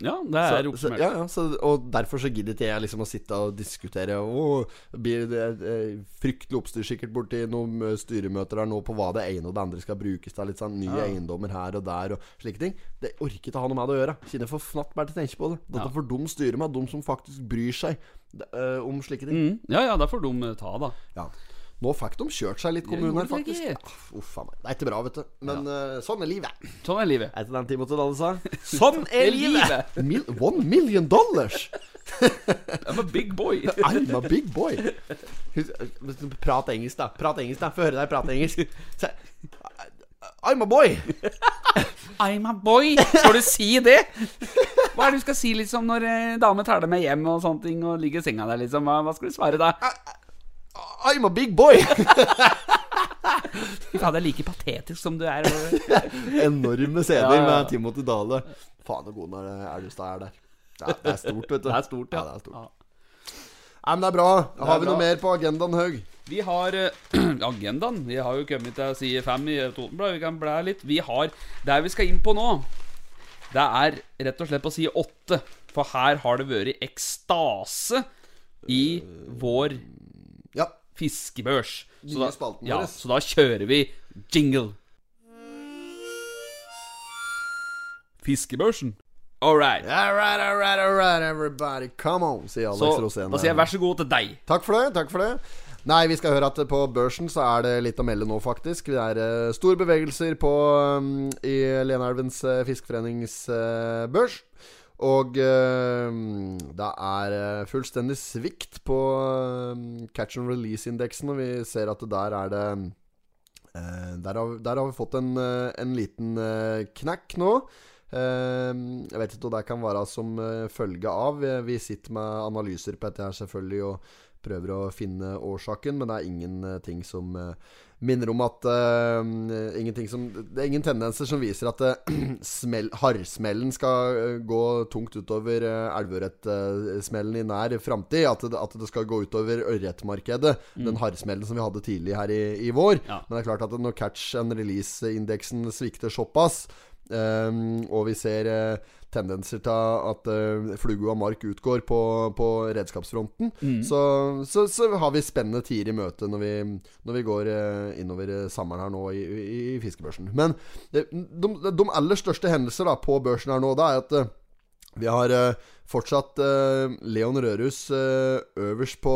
A: Ja, det er
B: så, ja, ja, så, og derfor så gidder ikke jeg liksom å sitte og diskutere det blir det er fryktelig oppstyr sikkert borti noen eh, styremøter der nå på hva det ene og det andre skal brukes til. Litt sånn nye eiendommer her og der og slike ting. Det orker ikke å ha noe med det å gjøre. Kjenner for fnatt bare til å tenke på det. Dette
A: Ja.
B: for de styre med, de som faktisk bryr seg eh, om slike ting.
A: Mm. Ja, ja, det får de ta, da.
B: Ja. Nå fikk de kjørt seg litt, kommunen her, faktisk. Ah, Uff a meg. Det er ikke bra, vet du. Men eh, sånn er livet.
A: Sånn er livet.
B: Etter den Timothy Dalle sa? Sånn er livet. Mil one million dollars!
A: I'm a big boy.
B: I'm a big boy. Prat engelsk, da. Prat engelsk, da. Få høre deg prate engelsk. I'm a boy.
A: I'm a boy. Skal du si det? Hva er det du skal si liksom når eh, dame tar deg med hjem og sånne ting og ligger i senga der, liksom? Hva, hva skal du svare da?
B: I'm a big boy.
A: Fy faen, det er like patetisk som du er.
B: Enorme scener
A: Ja, ja.
B: med Timothy Dale. Faen så god når Elvestad er der. Det er, det er stort, vet du.
A: Det er stort, ja.
B: det er stort.
A: Ja.
B: Nei, men det er bra. Har vi noe mer på agendaen, Haug?
A: Vi har eh, agendaen. Vi har jo kommet til side fem i Totenbladet. Vi kan blæ litt. Vi har Der vi skal inn på nå, det er rett og slett på side åtte. For her har det vært ekstase i vår
B: Ja.
A: fiskebørs. Så da, ja, så da kjører vi jingle. Fiskebørsen. All right.
B: All right, all right, all right, everybody. Come on, sier Alex
A: Så
B: Rosén.
A: da sier jeg vær så god til deg.
B: Takk for det. takk for det Nei, vi skal høre at på børsen så er det litt å melde nå, faktisk. Det er uh, store bevegelser på um, i Lenelvens uh, fiskeforenings uh, børs. Og det er fullstendig svikt på um, catch and release-indeksen, og vi ser at der er det der, har, der har vi fått en, en liten knekk nå. Eh, jeg vet ikke hva det kan være som eh, følge av. Vi sitter med analyser på dette her selvfølgelig og prøver å finne årsaken, men det er ingenting som eh, minner om at uh, ingenting som, Det er ingen tendenser som viser at uh, smell, harrsmellen skal eh, gå tungt utover uh, elveørretsmellen i nær framtid. At, at det skal gå utover ørretmarkedet. Den harrsmellen som vi hadde tidlig her i, i vår.
A: Ja.
B: Men det er klart at når catch and release-indeksen svikter såpass, um, og vi ser eh, tendenser til at uh, Flugo og mark utgår på, på redskapsfronten, så, så, så har vi spennende tider i møte når vi, når vi går uh, innover eh, sommeren her nå i, i, i fiskebørsen. Men de, de aller største hendelser da på børsen her nå, da, er at eh, vi har eh, fortsatt uh, Leon Rørus uh, øverst på,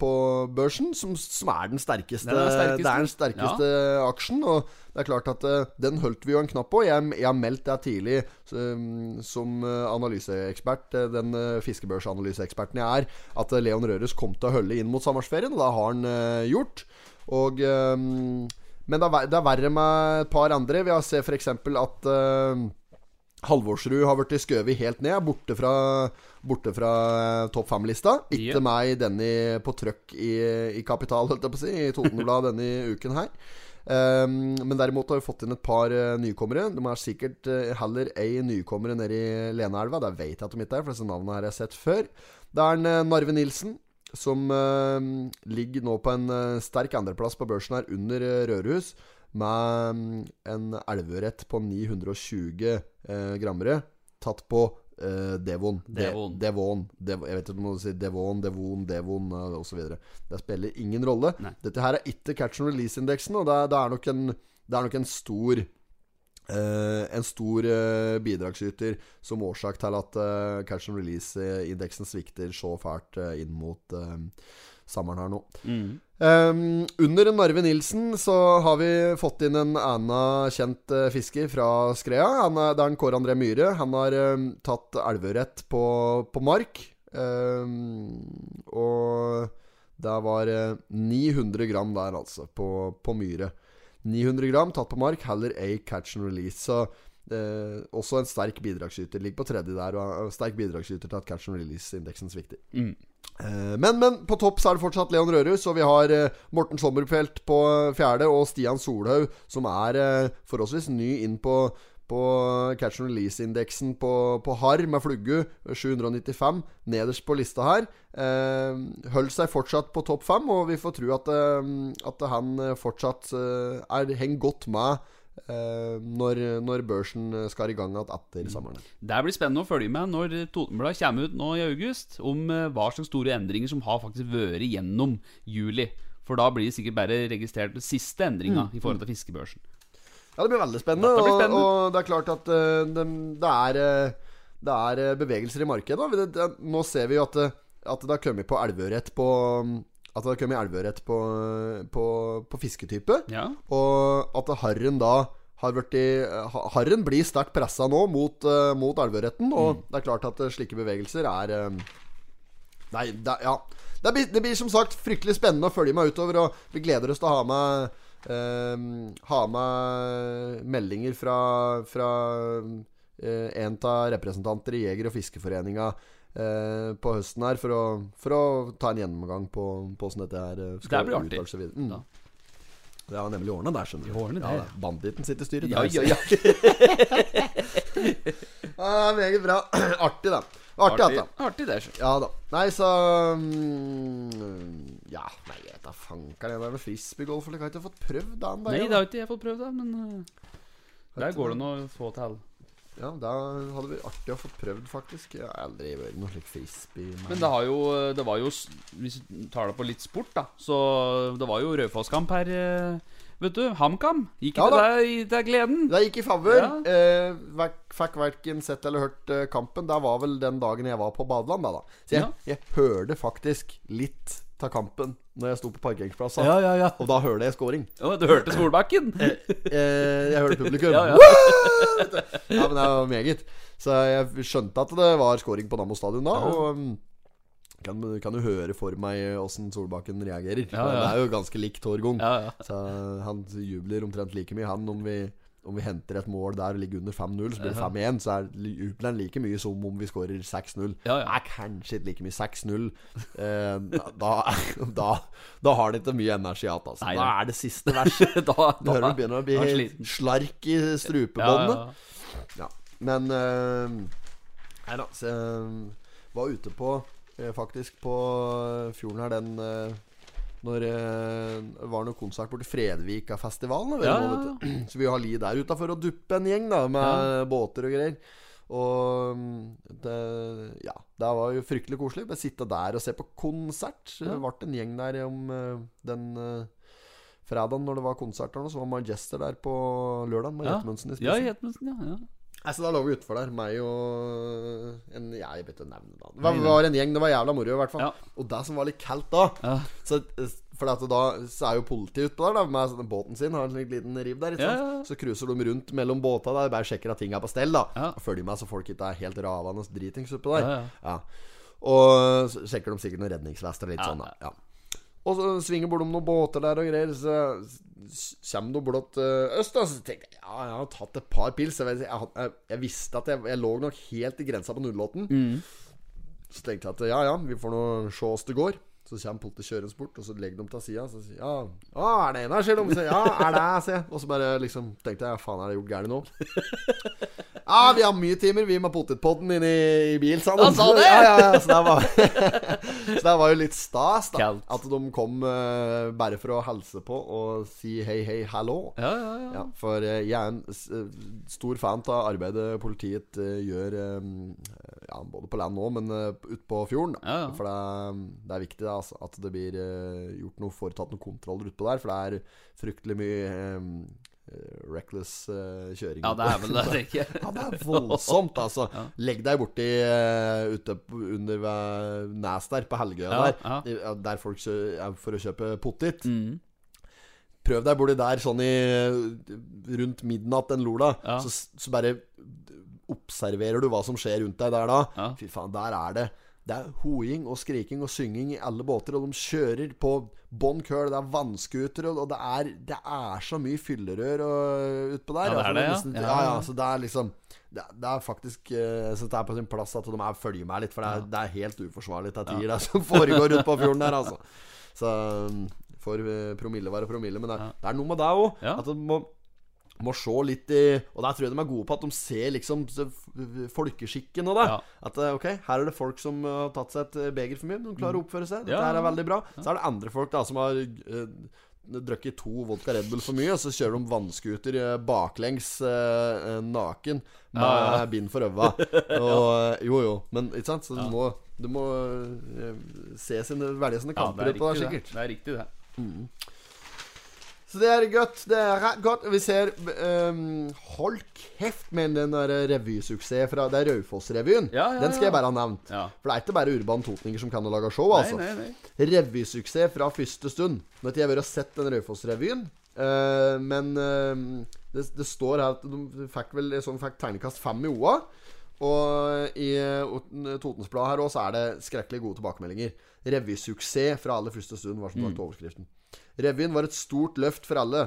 B: på børsen, som, som er den sterkeste.
A: Det er den sterkeste.
B: Er den sterkeste aksjen. Og det er klart at uh, den holdt vi jo en knapp på. Jeg, jeg har meldt deg tidlig som analyseekspert, den fiskebørsanalyseeksperten jeg er, at Leon Rørus kom til å holde inn mot sommerferien, og det har han gjort. Og Men det er, det er verre med et par andre. Vi har sett f.eks. at Halvorsrud har blitt skøvet helt ned, borte fra, borte fra eh, topp fem-lista. Ikke
A: yeah.
B: meg denne på trøkk i, i Kapital, holdt jeg på å si, i Totenbladet denne uken her. Um, men derimot har vi fått inn et par uh, nykommere. De er sikkert uh, heller ei nykommere nede i Leneelva. Det vet jeg at de ikke er, for disse navnene her har jeg sett før. Det er en uh, Narve Nilsen, som ligger nå på en sterk andreplass på børsen her under Rørhus, med mm, en elverett på 920 eh, grammere, tatt på eh, Devon. De-
A: Devon.
B: Devon. Jeg vet ikke om man sier Devon, Devon, Devon uh, osv. Det spiller ingen rolle.
A: Nei.
B: Dette her er ikke catch and release-indeksen, og det det er nok en det er nok en stor eh, En stor eh, bidragsyter som årsak til at eh, catch and release-indeksen svikter så fælt eh, inn mot eh, sommeren her nå. Um, under Narve Nilsen så har vi fått inn en annen kjent uh, fisker fra Skrea. Han er, det er en Kåre André Myhre. Han har um, tatt elveørret på, på mark. Um, og det var uh, 900 gram der, altså, på, på Myhre. 900 gram tatt på mark, heller ei catch and release. Så eh, også en sterk bidragsyter. Ligger på tredje der, og er sterk bidragsyter til at catch and release-indeksen svikter.
A: Mm.
B: Eh, Men, men på topp så er det fortsatt Leon Rørhus, og vi har eh, Morten Sommerfelt på eh, fjerde, og Stian Solhaug, som er eh, forholdsvis ny inn på, på catch and release-indeksen på, på harr med flugge, 795, nederst på lista her. Eh, holdt seg fortsatt på topp fem, og vi får tro at, eh, at han eh, fortsatt eh, er, henger godt med eh, når, når børsen skal i gang igjen etter sommeren.
A: Det blir spennende å følge med når Totenbladet kommer ut nå i august, om eh, hva slags store endringer som har faktisk vært gjennom juli. For da blir det sikkert bare registrert den siste endringa i forhold til fiskebørsen.
B: Ja, det blir veldig spennende.
A: Blir
B: Og,
A: spennende.
B: og det er klart at uh, det, det, er, eh, det er eh, bevegelser i markedet. Da. Det, det, nå ser vi jo at, at det har kommet på elveørret på At det har kommet elveørret på, på, på fisketype.
A: Ja.
B: Og at harren da har vært i, Harren blir sterkt pressa nå mot, uh, mot elveørreten. Og det er klart at eh, slike bevegelser er eh, Nei, det, ja. Det blir, det blir som sagt fryktelig spennende å følge meg utover, og vi gleder oss til å ha med eh, Ha med meldinger fra, fra uh, en av representanter i Jeger- og Fiskeforeninga eh, på høsten her, for å, for å ta en gjennomgang på åssen dette her skal
A: Det blir artig.
B: Mm.
A: Da.
B: Det var nemlig årene der, skjønner du.
A: Årene
B: ja,
A: der.
B: da. Banditten sitter i styret.
A: Ja, ja,
B: ja, ja, meget bra. Artig, da. Artig,
A: Artig,
B: Artig.
A: artig det, skjønner
B: Ja da. Nei, så um, Ja, nei, jeg vet da fankeren. Det er noe frisbeegolf, eller har ikke fått prøvd den?
A: Nei, det har ikke jeg fått prøvd, da, men uh, der går det nå å få til.
B: Ja, da hadde vært artig å få prøvd, faktisk. Jeg har aldri vært noe slik frisbee.
A: Men det har jo Det var jo Hvis du tar det på litt sport, da, så det var jo Raufoss-kamp her. eh, Vet du, HamKam. Gikk
B: Ja
A: det deg, i- gleden?
B: Det gikk i favør.
A: Ja.
B: Eh, verk- fikk verken sett eller hørt eh, kampen. Det var vel den dagen jeg var på badeland, da. da. Så jeg,
A: Ja.
B: jeg hørte faktisk litt av kampen når jeg sto på parkeringsplassen.
A: ja, ja. ja.
B: Og da hørte jeg scoring.
A: Ja, du hørte Solbakken?
B: jeg, jeg hørte publikum.
A: Ja, ja.
B: Ja, men det var meget. Så jeg skjønte at det var scoring på Nammo stadion da. Og um, kan, kan du høre for meg åssen Solbakken reagerer.
A: Ja, ja.
B: Det er jo ganske likt hver gang.
A: Ja, ja.
B: Så han jubler omtrent like mye, han, om vi om vi henter et mål der og ligger under 5-0, så blir det 5-1, så er jubelen like mye som om vi skårer 6-0.
A: Ja, ja.
B: Nei, kanskje ikke like mye 6-0. Eh, da, da, da har det ikke mye energi igjen. Altså.
A: Nei,
B: Da er det siste verset.
A: da,
B: da, hører begynner å bli
A: er
B: slark i strupebåndet.
A: ja,
B: men eh, Nei da, så var ute på eh, Faktisk på eh, fjorden her den eh, Når eh, var noe konsert borti Fredvika-festivalen.
A: Ja, ja.
B: Så vi har li der utafor og duppe en gjeng da med båter og greier. Og mm, det, ja, det var jo fryktelig koselig. Bare sitte der og se på konsert. Det ble en gjeng der om eh, den uh, fredagen når det var konsert. Så var Majester der på lørdag med
A: Ja.
B: Jetmundsen i
A: Ja,
B: spissen.
A: Jetmundsen, ja. ja.
B: Nei, så da lå vi utfor der, meg og en ja, Jeg vet ikke navnet da. Det var, var en gjeng, det var jævla moro i hvert fall.
A: Ja.
B: Og det som var litt kaldt da
A: Ja.
B: så, For at da så er jo politiet utpå der da med sånn båten sin. Har en liten riv der. Så cruiser de rundt mellom båta der, bare sjekker at ting er på stell. da. Og følger med så folk ikke er helt ravende dritings utpå der.
A: Ja.
B: Og så sjekker de sikkert noen redningsvester og litt sånn. da ja. Og så svinger bortom noen båter der og greier. Så kommer det blått øst. Da, så tenkte jeg ja, jeg har tatt et par pils. Jeg, jeg, jeg, jeg visste at jeg, lå nok helt i grensa på nullåtten.
A: Mm.
B: Så tenkte jeg at ja, ja, vi får nå se åssen det går. Så kommer politiet kjørende bort, og så legger de til sida. Så sier ja, å, er det en her, sier de. Så, ja, er det, sier jeg. Og så bare liksom tenkte jeg faen, er det gjort gærent nå? Ja, vi har mye timer, vi med potetpodden inne i, i bil sammen.
A: Han sa det!
B: Ja, ja, ja, så det var, så det var jo litt stas, da.
A: Kaldt.
B: At de kom uh, bare for å hilse på og si hei, hei, hallo.
A: Ja, ja, ja.
B: Ja, for uh, jeg er en eh, stor fan av arbeidet politiet gjør um, ja, både på land nå, men uh, ute på fjorden.
A: Ja, ja.
B: For det det er viktig da, altså, at det blir uh, gjort noe foretatt noen kontroller utpå der. For det er fryktelig mye eh, reckless uh, kjøring.
A: Ja, det er vel det, tenker jeg.
B: Ja, det er voldsomt, altså. Legg deg borti uh, ute under Nes der, på Helgøya
A: Ja,
B: der.
A: ja.
B: Der folk er for å kjøpe potet.
A: Mm.
B: Prøv deg borti der sånn i rundt midnatt en lola,
A: Ja.
B: Så, så bare observerer du hva som skjer rundt deg der da.
A: Ja.
B: Fy faen, der er det Det er hoing og skriking og synging i alle båter, og de kjører på bånn køl. Det er vannskuter, og det er, det er så mye fyllerør og- utpå der.
A: Ja, det er det, ja.
B: nesten-
A: Ja,
B: ja. Så det er liksom det, det er faktisk eh, Jeg synes det er på sin plass at de er følger meg litt, for det er, det er helt uforsvarlig til tider, det som foregår ute på fjorden der, altså. Så for får eh, promille være promille, men det, det er noe med det òg. At du må må se litt i Og der tror jeg de er gode på at de ser liksom folkeskikken og det.
A: Ja.
B: At eh, ok, her er det folk som eh, har tatt seg et eh, beger for mye, de klarer å oppføre seg. Dette
A: Mm. Ja,
B: her er veldig bra. Så er det andre folk da som har uh, drukket to vodka Red Bull for mye, og så kjører de vannskuter eh, baklengs eh, naken med
A: Ja, ja.
B: bind for øva. Og, jo, jo. Men ikke sant? Så du må, du må se sine, velge sine
A: Ja, det er
B: på det,
A: riktig, det.
B: sikkert.
A: Det er riktig, det.
B: Så det er godt. Det er godt. Vi ser um, Hold kjeft med den der revysuksess fra Det er Raufoss-revyen.
A: Ja, ja,
B: Den skal jeg bare ha nevnt. For det er ikke bare Urban Totninger som kan lage show,
A: Nei,
B: altså.
A: nei, nei.
B: Revysuksess fra første stund. Nå har ikke jeg vært og sett den Raufoss-revyen, uh, men uh, det, det står her at de fikk vel sånn fikk tegnekast fem i OA. Og i Totens Blad her òg så er det skrekkelig gode tilbakemeldinger. Revysuksess fra aller første stund var som sagt overskriften. Revyen var et stort løft for alle.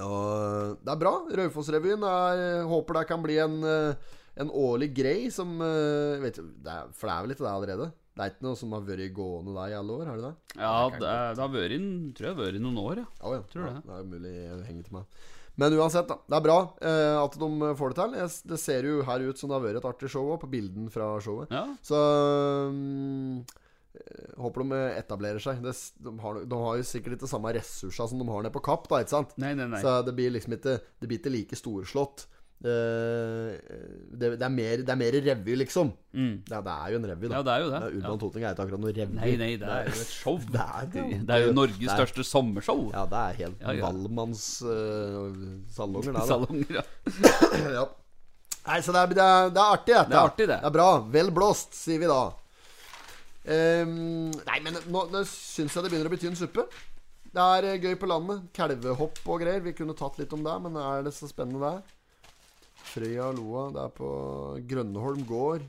B: Og det er bra. Raufoss-revyen. Håper det kan bli en, eh, en årlig grei som eh, vet, det er, For det er vel ikke det allerede? Det er ikke noe som har vært gående der i alle år? Har det det?
A: Ja, det, er- det har vært tror jeg har vært noen år, ja.
B: Oh, ja.
A: Tror
B: ja,
A: det.
B: det er mulig jeg henger til meg. Men uansett, da. Det er bra eh, at de får det til. Det ser jo her ut som det har vært et artig show òg, på bilden fra showet.
A: Ja,
B: Så eh, Håper de etablerer seg. De, har, de har jo sikkert ikke samme ressurser som de har nede på Kapp, da, ikke sant?
A: Nei, nei, nei.
B: Så det blir liksom ikke Det blir ikke like storslått. Eh, det, det, er mer, det er mer revy, liksom.
A: Mm.
B: Er- det er jo en revy, da.
A: Ja, det er jo det.
B: Urban
A: Ja.
B: Toting er ikke akkurat noe revy.
A: Nei, nei, det er jo et show.
B: Det er, det,
A: Det er jo Norges
B: er-
A: største sommershow.
B: Ja, det er helt
A: Ja, ja.
B: Valmanns uh, salonger,
A: ja.
B: ja. Nei, så det er, det er, det er artig, dette.
A: Det er artig, det.
B: Det er bra. Vel blåst, sier vi da. Ehm, nei, men nå, nå syns jeg det begynner å bety en suppe. Det er eh, gøy på landet. Kalvehopp og greier. Vi kunne tatt litt om det, men er det så spennende det? Frøya og Loa. Det er på Grønneholm gård.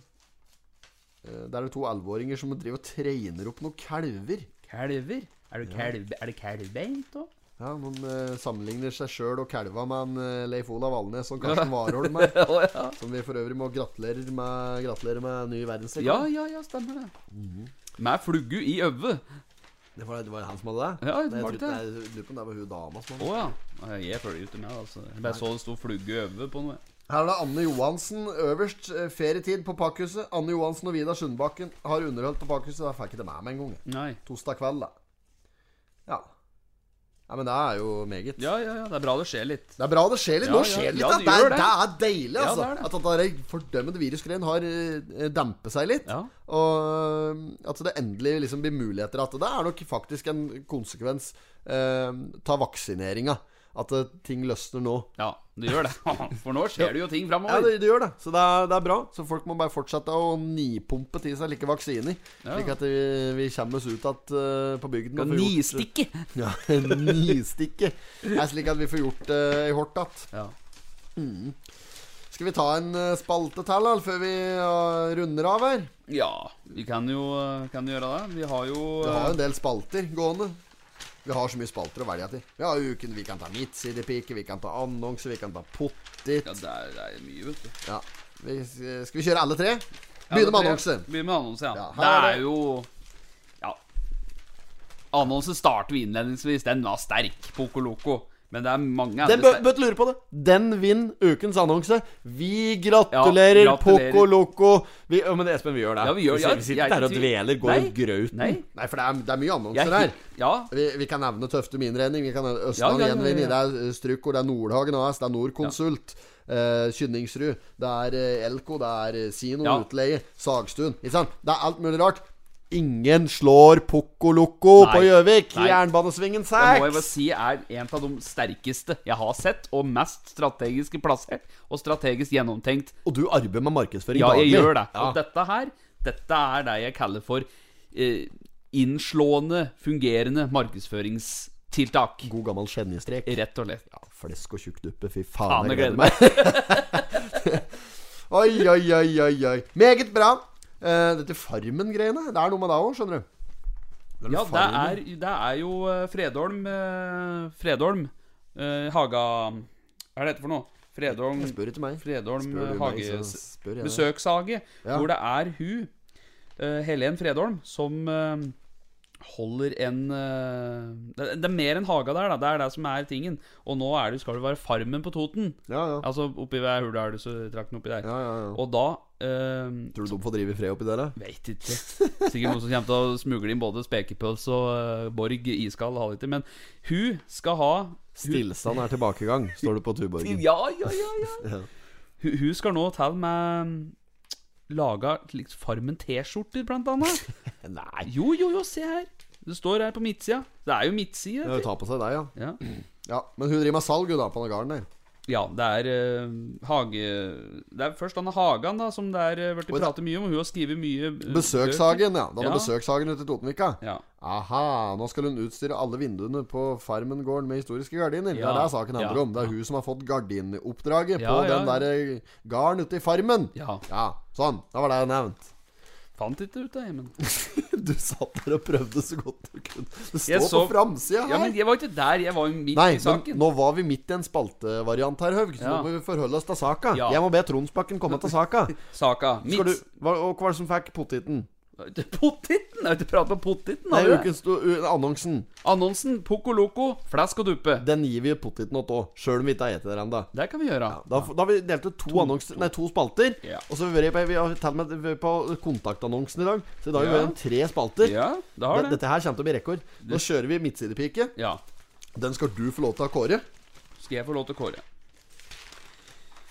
B: Eh, Der er det to elleveåringer som driver og trener opp noen kalver.
A: Kalver? Er det, er det kalvebeint, da?
B: Ja, Noen eh, sammenligner seg sjøl og kalva med en eh, Leif Olav Alnes og Karsten Warholm her.
A: Å, ja.
B: Som vi for øvrig må gratulere med, gratulere med ny
A: ja,
B: verdensrekord.
A: ja, ja, stemmer det. Med fluggu i øve.
B: Det, var, det var han som hadde det?
A: Ja,
B: Nei, jeg
A: var det det?
B: nei, jeg lurer på om det var hun dama som
A: Å
B: hadde det.
A: ja. Nei, Jeg følger ikke med, altså. Jeg bare så det sto flugge i øve på noe.
B: Her er det Anne Johansen øverst. eh, Ferietid på Pakkhuset. Anne Johansen og Vidar Sundbakken har underholdt på Pakkhuset. Da fikk jeg det med meg engang.
A: Nei.
B: Torsdag kveld, da. Ja. ja. Men det er jo meget.
A: Ja, ja, ja. Det er bra det skjer litt.
B: Det er bra det skjer litt.
A: Ja,
B: Nå skjer det litt.
A: ja, det
B: det, er,
A: det.
B: det er deilig,
A: Ja,
B: altså.
A: det er det.
B: At den fordømmede virusgreien har eh, dempet seg litt.
A: Ja.
B: Og eh, at det endelig liksom blir muligheter. At det er nok faktisk en konsekvens eh, ta vaksineringa. At eh, ting løsner nå.
A: Ja, det gjør det. For nå skjer det jo ting
B: Ja,
A: framover.
B: det, det gjør det. Så det er, det er bra. Så folk må bare fortsette å nipumpe til seg like vaksiner.
A: Ja.
B: Slik at vi, vi kommer oss ut igjen uh, på bygden. og
A: Nistikke.
B: Ja, nistikke. Det er slik at vi får gjort det i hort igjen.
A: Ja.
B: Skal vi ta en eh, spalte til da, før vi runder av her?
A: ja, vi kan jo kan gjøre det. Vi har jo
B: Vi har en del spalter gående. Vi har så mye spalter å velge til. Vi har uken, vi kan ta midtsidepike, vi kan ta annonse, vi kan ta pottit.
A: Ja, det er, det er mye, vet du.
B: Ja. Vi, skal vi kjøre alle tre?
A: Ja,
B: med annonse.
A: Begynne med annonse, ja.
B: Ja,
A: det
B: er
A: er
B: det-
A: jo Ja. Annonse starter vi innledningsvis. Den var sterk. Poco Loco. Men det er mange
B: Den
A: andre
B: bør, bør lure på det. Den vinner ukens annonse. Vi gratulerer,
A: Ja, gratulerer.
B: Poco Loco. Vi, ja, men Espen, vi gjør det.
A: Ja, vi gjør-
B: vi,
A: ja,
B: vi sitter
A: jeg er
B: der og dveler, går
A: Nei.
B: grauten.
A: Nei.
B: Nei, for det er, det er mye annonser
A: er
B: her.
A: Ja.
B: Vi, vi kan nevne Tøfte innredning, vi kan nevne Østland
A: Ja, ja, ja, ja,
B: gjenvinning,
A: ja.
B: det er Strukor, det er Nordhagen AS, det er Nordkonsult, Uh, Kynningsrud, det er eh, Elko, det er eh, Sino
A: Ja.
B: Utleie, Sagstuen. Ikke sant? Det er alt mulig rart. Ingen slår Poco Loco på Gjøvik. Jernbanesvingen 6!
A: Det må jeg bare si er en av de sterkeste jeg har sett, og mest strategiske plassert, og strategisk gjennomtenkt.
B: Og du arbeider med markedsføring
A: Ja, jeg gjør det.
B: Ja.
A: Og dette her, dette er det jeg kaller for eh, innslående, fungerende markedsføringstiltak.
B: God gammel skjenjestrek.
A: Rett og slett.
B: Ja, flesk og tjukk duppe. Fy
A: Faen,
B: faen,
A: jeg
B: gleder meg. oi, oi, oi, oi, oi. Meget bra. Eh, dette Farmen-greiene, det er noe med det òg, skjønner du. Det
A: Ja, det er, det er jo eh, Fredholm eh, Fredholm Haga Hva er det heter for noe? Fredholm
B: Spør ikke meg.
A: Fredholm
B: Spør
A: eh,
B: du meg,
A: Hage
B: så spør jeg deg.
A: Besøkshage.
B: Ja.
A: Hvor det er hun, Helen Fredholm, som holder en eh, det, det er mer enn haga der, da. Det er det som er tingen. Og nå er det, skal det være Farmen på Toten.
B: Ja, ja.
A: Altså oppi ved Hurdal, så trakten oppi der.
B: ja, ja, ja.
A: Og da eh,
B: Tror du de får drive i fred oppi der, da?
A: Veit ikke. Sikkert noen som kommer til å smugle inn både spekepølse og uh, Borg iskald halvliter. Men hun skal ha
B: Stillstand er tilbakegang, står det på Tuborgen.
A: Ja, ja, ja, ja.
B: Ja.
A: Hun, hun skal nå til med laga Farmen T-skjorter, blant annet.
B: Nei.
A: Jo, jo, jo, se her. Det står her på midtsida. Det er jo midtside.
B: Ja, tar på seg deg, ja.
A: Ja.
B: ja. Men hun driver med salg, hun, da, på den gården der.
A: Ja, det er uh, Hage Det er først denne Hagan, da, som det er uh, blitt
B: Oi,
A: pratet mye om. Hun har skrevet mye uh,
B: Besøkshagen, ja. Den
A: Ja.
B: besøkshagen ute i Totenvika.
A: Ja.
B: Aha, nå skal hun utstyre alle vinduene på Farmen-gården med historiske gardiner. Det er det saken handler
A: ja,
B: om. Det er hun som har fått gardinoppdraget
A: Ja,
B: på
A: ja,
B: den
A: ja.
B: der eh, garden ute i Farmen.
A: ja.
B: Ja, sånn. Da var det nevnt.
A: Fant ikke ut det, men
B: Du satt der og prøvde så godt du kunne. Det står
A: så-
B: på framsida her.
A: Ja, men jeg var ikke der. Jeg var jo midt
B: Nei,
A: i saken.
B: nå var vi midt i en spaltevariant her, Haug. Så
A: Ja.
B: nå må vi forholde oss til saka.
A: Ja.
B: Jeg må be Tronsbakken komme til saka.
A: Saka.
B: Mitt. du, hva, og hva var det som fikk pottiten?
A: Pottitten! Jeg har ikke pratet om pottitten.
B: Nei, ukens annonsen.
A: Annonsen Poco Loco, flask og duppe.
B: Den gir vi pottiten åt òg, sjøl om vi ikke har spist den ennå.
A: Det kan vi gjøre.
B: Da, da har vi delt ut to, annonser, nei, to spalter.
A: Ja.
B: Og så har vi vært på, vi har tatt med på kontaktannonsen i dag. Så i dag har vi
A: Ja.
B: vært tre spalter.
A: Ja, det har
B: det. Dette her kommer til å bli rekord. Nå kjører vi midtsidepike.
A: Ja.
B: Den skal du få lov til å kåre.
A: Skal jeg få lov til å kåre?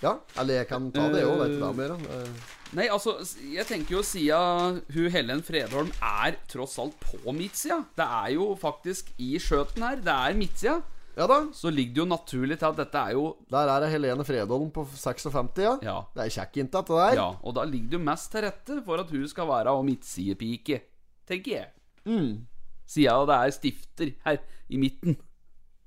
B: Ja, eller jeg kan ta det òg. Det du hva mer. Eh,
A: Nei, altså, jeg tenker jo siden hun Helen Fredholm er tross alt på midtsida Det er jo faktisk i skjøten her. Det er midtsida.
B: Ja da.
A: Så ligger det jo naturlig til at dette er jo
B: Der er det Helene Fredholm på 56, ja.
A: Ja.
B: Det er kjekk inntatt, det der.
A: ja og da ligger det jo mest til rette for at hun skal være midtsidepike, tenker jeg.
B: Mm.
A: Siden det er stifter her i midten.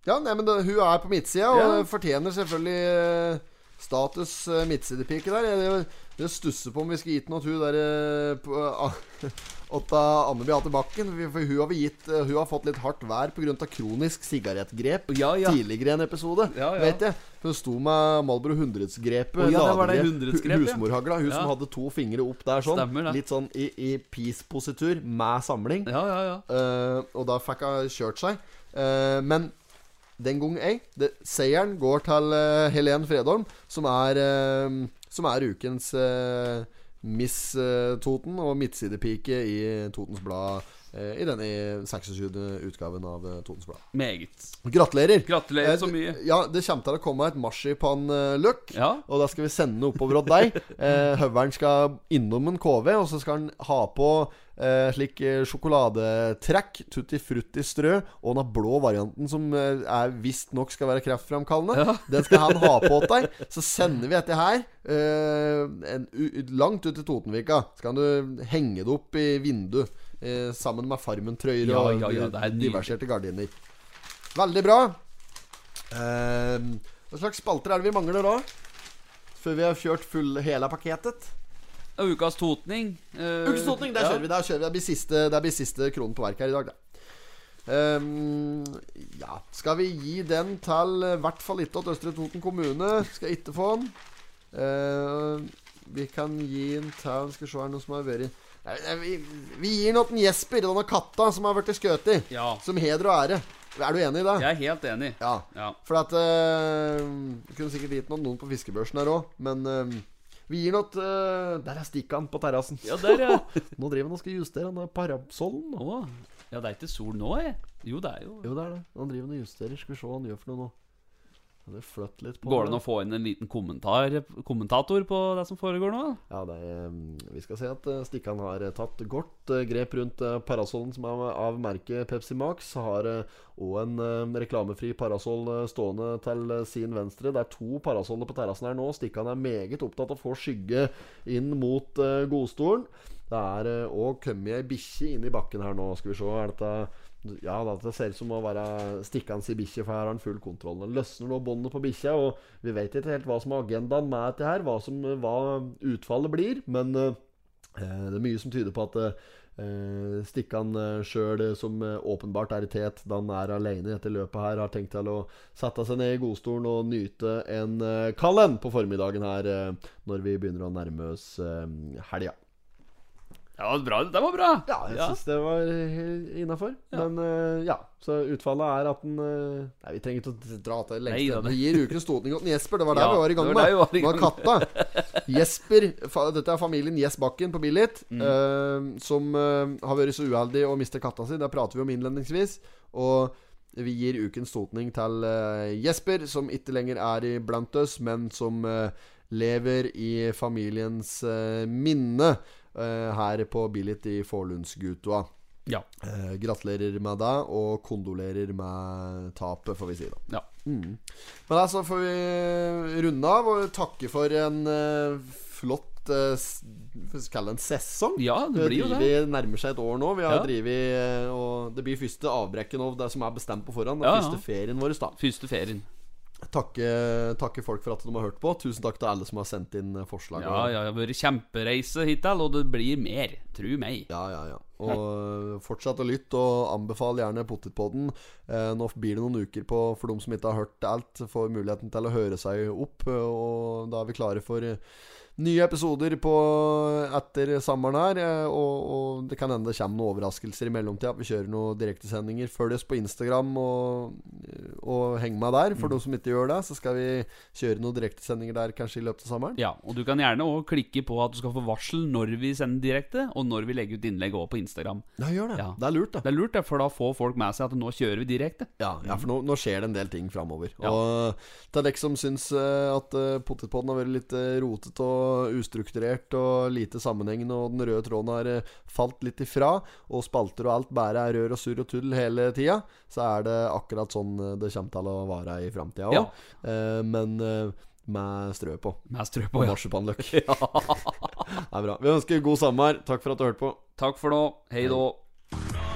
B: Ja, nei, men det, hun er på midtsida og fortjener selvfølgelig eh, Status uh, midtsidepike der. Jeg, jeg, stusser på om vi skal gitt noe til hun der eh, på, uh, Anne Beate Bakken. For hun har, vi gitt, eh, hun har fått litt hardt vær pga. kronisk sigarettgrep
A: Ja, ja.
B: tidligere i en episode.
A: Ja.
B: Vet jeg. Hun sto med Malbro 100-grepet.
A: Oh, ja, det var det
B: ladegrep,
A: 100-grepet, ja.
B: Husmorhagla. Hun som hadde to fingre opp der sånn.
A: Stemmer.
B: Litt sånn i, i peace-positur med samling.
A: Ja, ja, ja.
B: Eh, og da fikk hun kjørt seg. Uh, men den gang ei det, Seieren går til uh, Helen Fredholm, som er, uh, som er ukens uh, Miss Toten og midtsidepike i Totens Blad. I denne 26. utgaven av Totens Blad.
A: Meget.
B: Gratulerer!
A: Gratulerer så mye.
B: Ja, Det kommer til å komme et marsipanløk.
A: Ja.
B: Og da skal vi sende oppover til deg. Høveren skal innom en KV, og så skal han ha på eh, slik eh, sjokoladetrekk, tutti frutti strø, og den blå varianten som eh, visstnok skal være kreftfremkallende. Den skal han ha på deg. Så sender vi dette her eh, en, langt ut til Totenvika. Så kan du henge det opp i vinduet eh, sammen med Farmen-trøyer
A: Ja,
B: og
A: ja, ja, er
B: diverserte gardiner. Veldig bra. Eh, hva slags spalter er det vi mangler da? Før vi har kjørt full, hele pakketet?
A: Og Ukas totning. Uh,
B: ukas totning, der
A: ja.
B: kjører vi. Der kjører vi. Det blir siste, det blir siste kronen på verk her i dag, da. Um, ja Skal vi gi den til i hvert fall ikke til Østre Toten kommune? Skal ikke få den. Uh, vi kan gi den til Skal se her noe som har vært vi, vi gir den til Jesper, denne katta som har blitt skutt.
A: Ja.
B: Som heder og ære. Er du enig i det?
A: Jeg er helt enig.
B: Ja.
A: Ja.
B: For at uh, Vi kunne sikkert gitt noen, noen på fiskebørsen her òg, men eh, vi gir noe uh, Der er stikkan på terrassen.
A: Ja, der, ja.
B: Nå driver han og skal justere han parasollen.
A: Å, ja, det er ikke sol nå, jeg. Jo, det er jo
B: Jo, det er det. Han driver og justerer. Skal vi se hva han gjør for noe nå. Det
A: Går det an å få inn en liten kommentar, kommentator på det som foregår nå?
B: Ja, det er, eh, Vi skal se at eh, Stikkan har eh, tatt godt eh, grep rundt parasollen som er av merket Pepsi Max. Har òg en reklamefri parasoll stående til sin venstre. Det er to parasoller på terrassen her nå. Stikkan er meget opptatt av å få skygge inn mot godstolen. Det er òg kommet ei bikkje inn i bakken her nå. Skal vi se. Er dette ja, det ser ut som å være stikkende i bikkja, for her har han full kontroll. Han løsner nå båndet på bikkja, og vi vet ikke helt hva som er agendaen med dette her, hva, som, hva utfallet blir. Men eh, det er mye som tyder på at eh, Stikkan uh, sjøl, som eh, åpenbart er i tet da han er alene etter løpet her, har tenkt til å sette seg ned i godstolen og nyte en uh, kald en på formiddagen her eh, når vi begynner å nærme oss helga.
A: Ja, det var bra. Det var bra.
B: Ja, jeg
A: Ja.
B: syns det var innafor. Men uh, ja, så utfallet er at den uh, Nei, vi trenger ikke å dra til
A: lengst
B: lengste. Vi gir ukens til Jesper. Det var der
A: Ja,
B: vi var i gang med.
A: var vi var
B: katta. Jesper, dette er familien Jess Bakken på Billit,
A: Mm.
B: uh, som eh, har vært så uheldig å miste katta si. Det prater vi om innledningsvis. Og vi gir ukens totning til eh, Jesper, som ikke lenger er iblant oss, men som eh, lever i familiens eh, minne eh, her på Billit i Forlundsgutua.
A: Ja.
B: Eh, gratulerer med deg, og kondolerer med tapet, får vi si da.
A: Ja.
B: Mm. Men altså får vi runde av og takke for en eh, flott eh, skal det en sesong.
A: Ja, det blir jo det.
B: Vi nærmer seg et år nå. Vi har
A: Ja.
B: drivet eh, Og det blir første avbrekket nå, det som er bestemt på forhånd. Det er
A: ja.
B: første ferien vår. da
A: Første ferien.
B: Takke, takke folk for at de har hørt på. Tusen takk til alle som har sendt inn eh, forslag.
A: Ja, ja, det har vært kjempereise hittil, og det blir mer. Tru meg.
B: Ja, ja, ja. Og eh, fortsett å lytte, og anbefal gjerne Pottitpodden. Eh, nå blir det noen uker på for de som ikke har hørt alt, får muligheten til å høre seg opp. eh, Og da er vi klare for nye episoder på etter sommeren her. eh, Og, og det kan hende det kommer noen overraskelser i mellomtida. Vi kjører noen direktesendinger. Følg oss på Instagram og, og heng med der. For de som ikke gjør det, så skal vi kjøre noen direktesendinger der kanskje i løpet av sommeren.
A: Ja, og du kan gjerne også klikke på at du skal få varsel når vi sender direkte, og når vi legger ut innlegg også på Instagram.
B: Ja, gjør det.
A: Ja.
B: Det er lurt, det.
A: Det er lurt, det, for da får folk med seg at nå kjører vi direkte.
B: Ja, ja for nå, nå skjer det en del ting framover.
A: Ja.
B: Og til dere som syns eh, at uh, potetpodden har vært litt uh, rotete og ustrukturert og lite sammenhengende, og den røde tråden har eh, falt litt ifra, og spalter og alt bare er rør og surr og tull hele tida, så er det akkurat sånn eh, det kommer til å være i framtida òg.
A: Ja.
B: men eh, med strø på.
A: Med strø på, ja.
B: marsipanløk. det er bra. Vi ønsker god sommer. Takk for at du hørte på.
A: Takk for nå. Hei da
D: I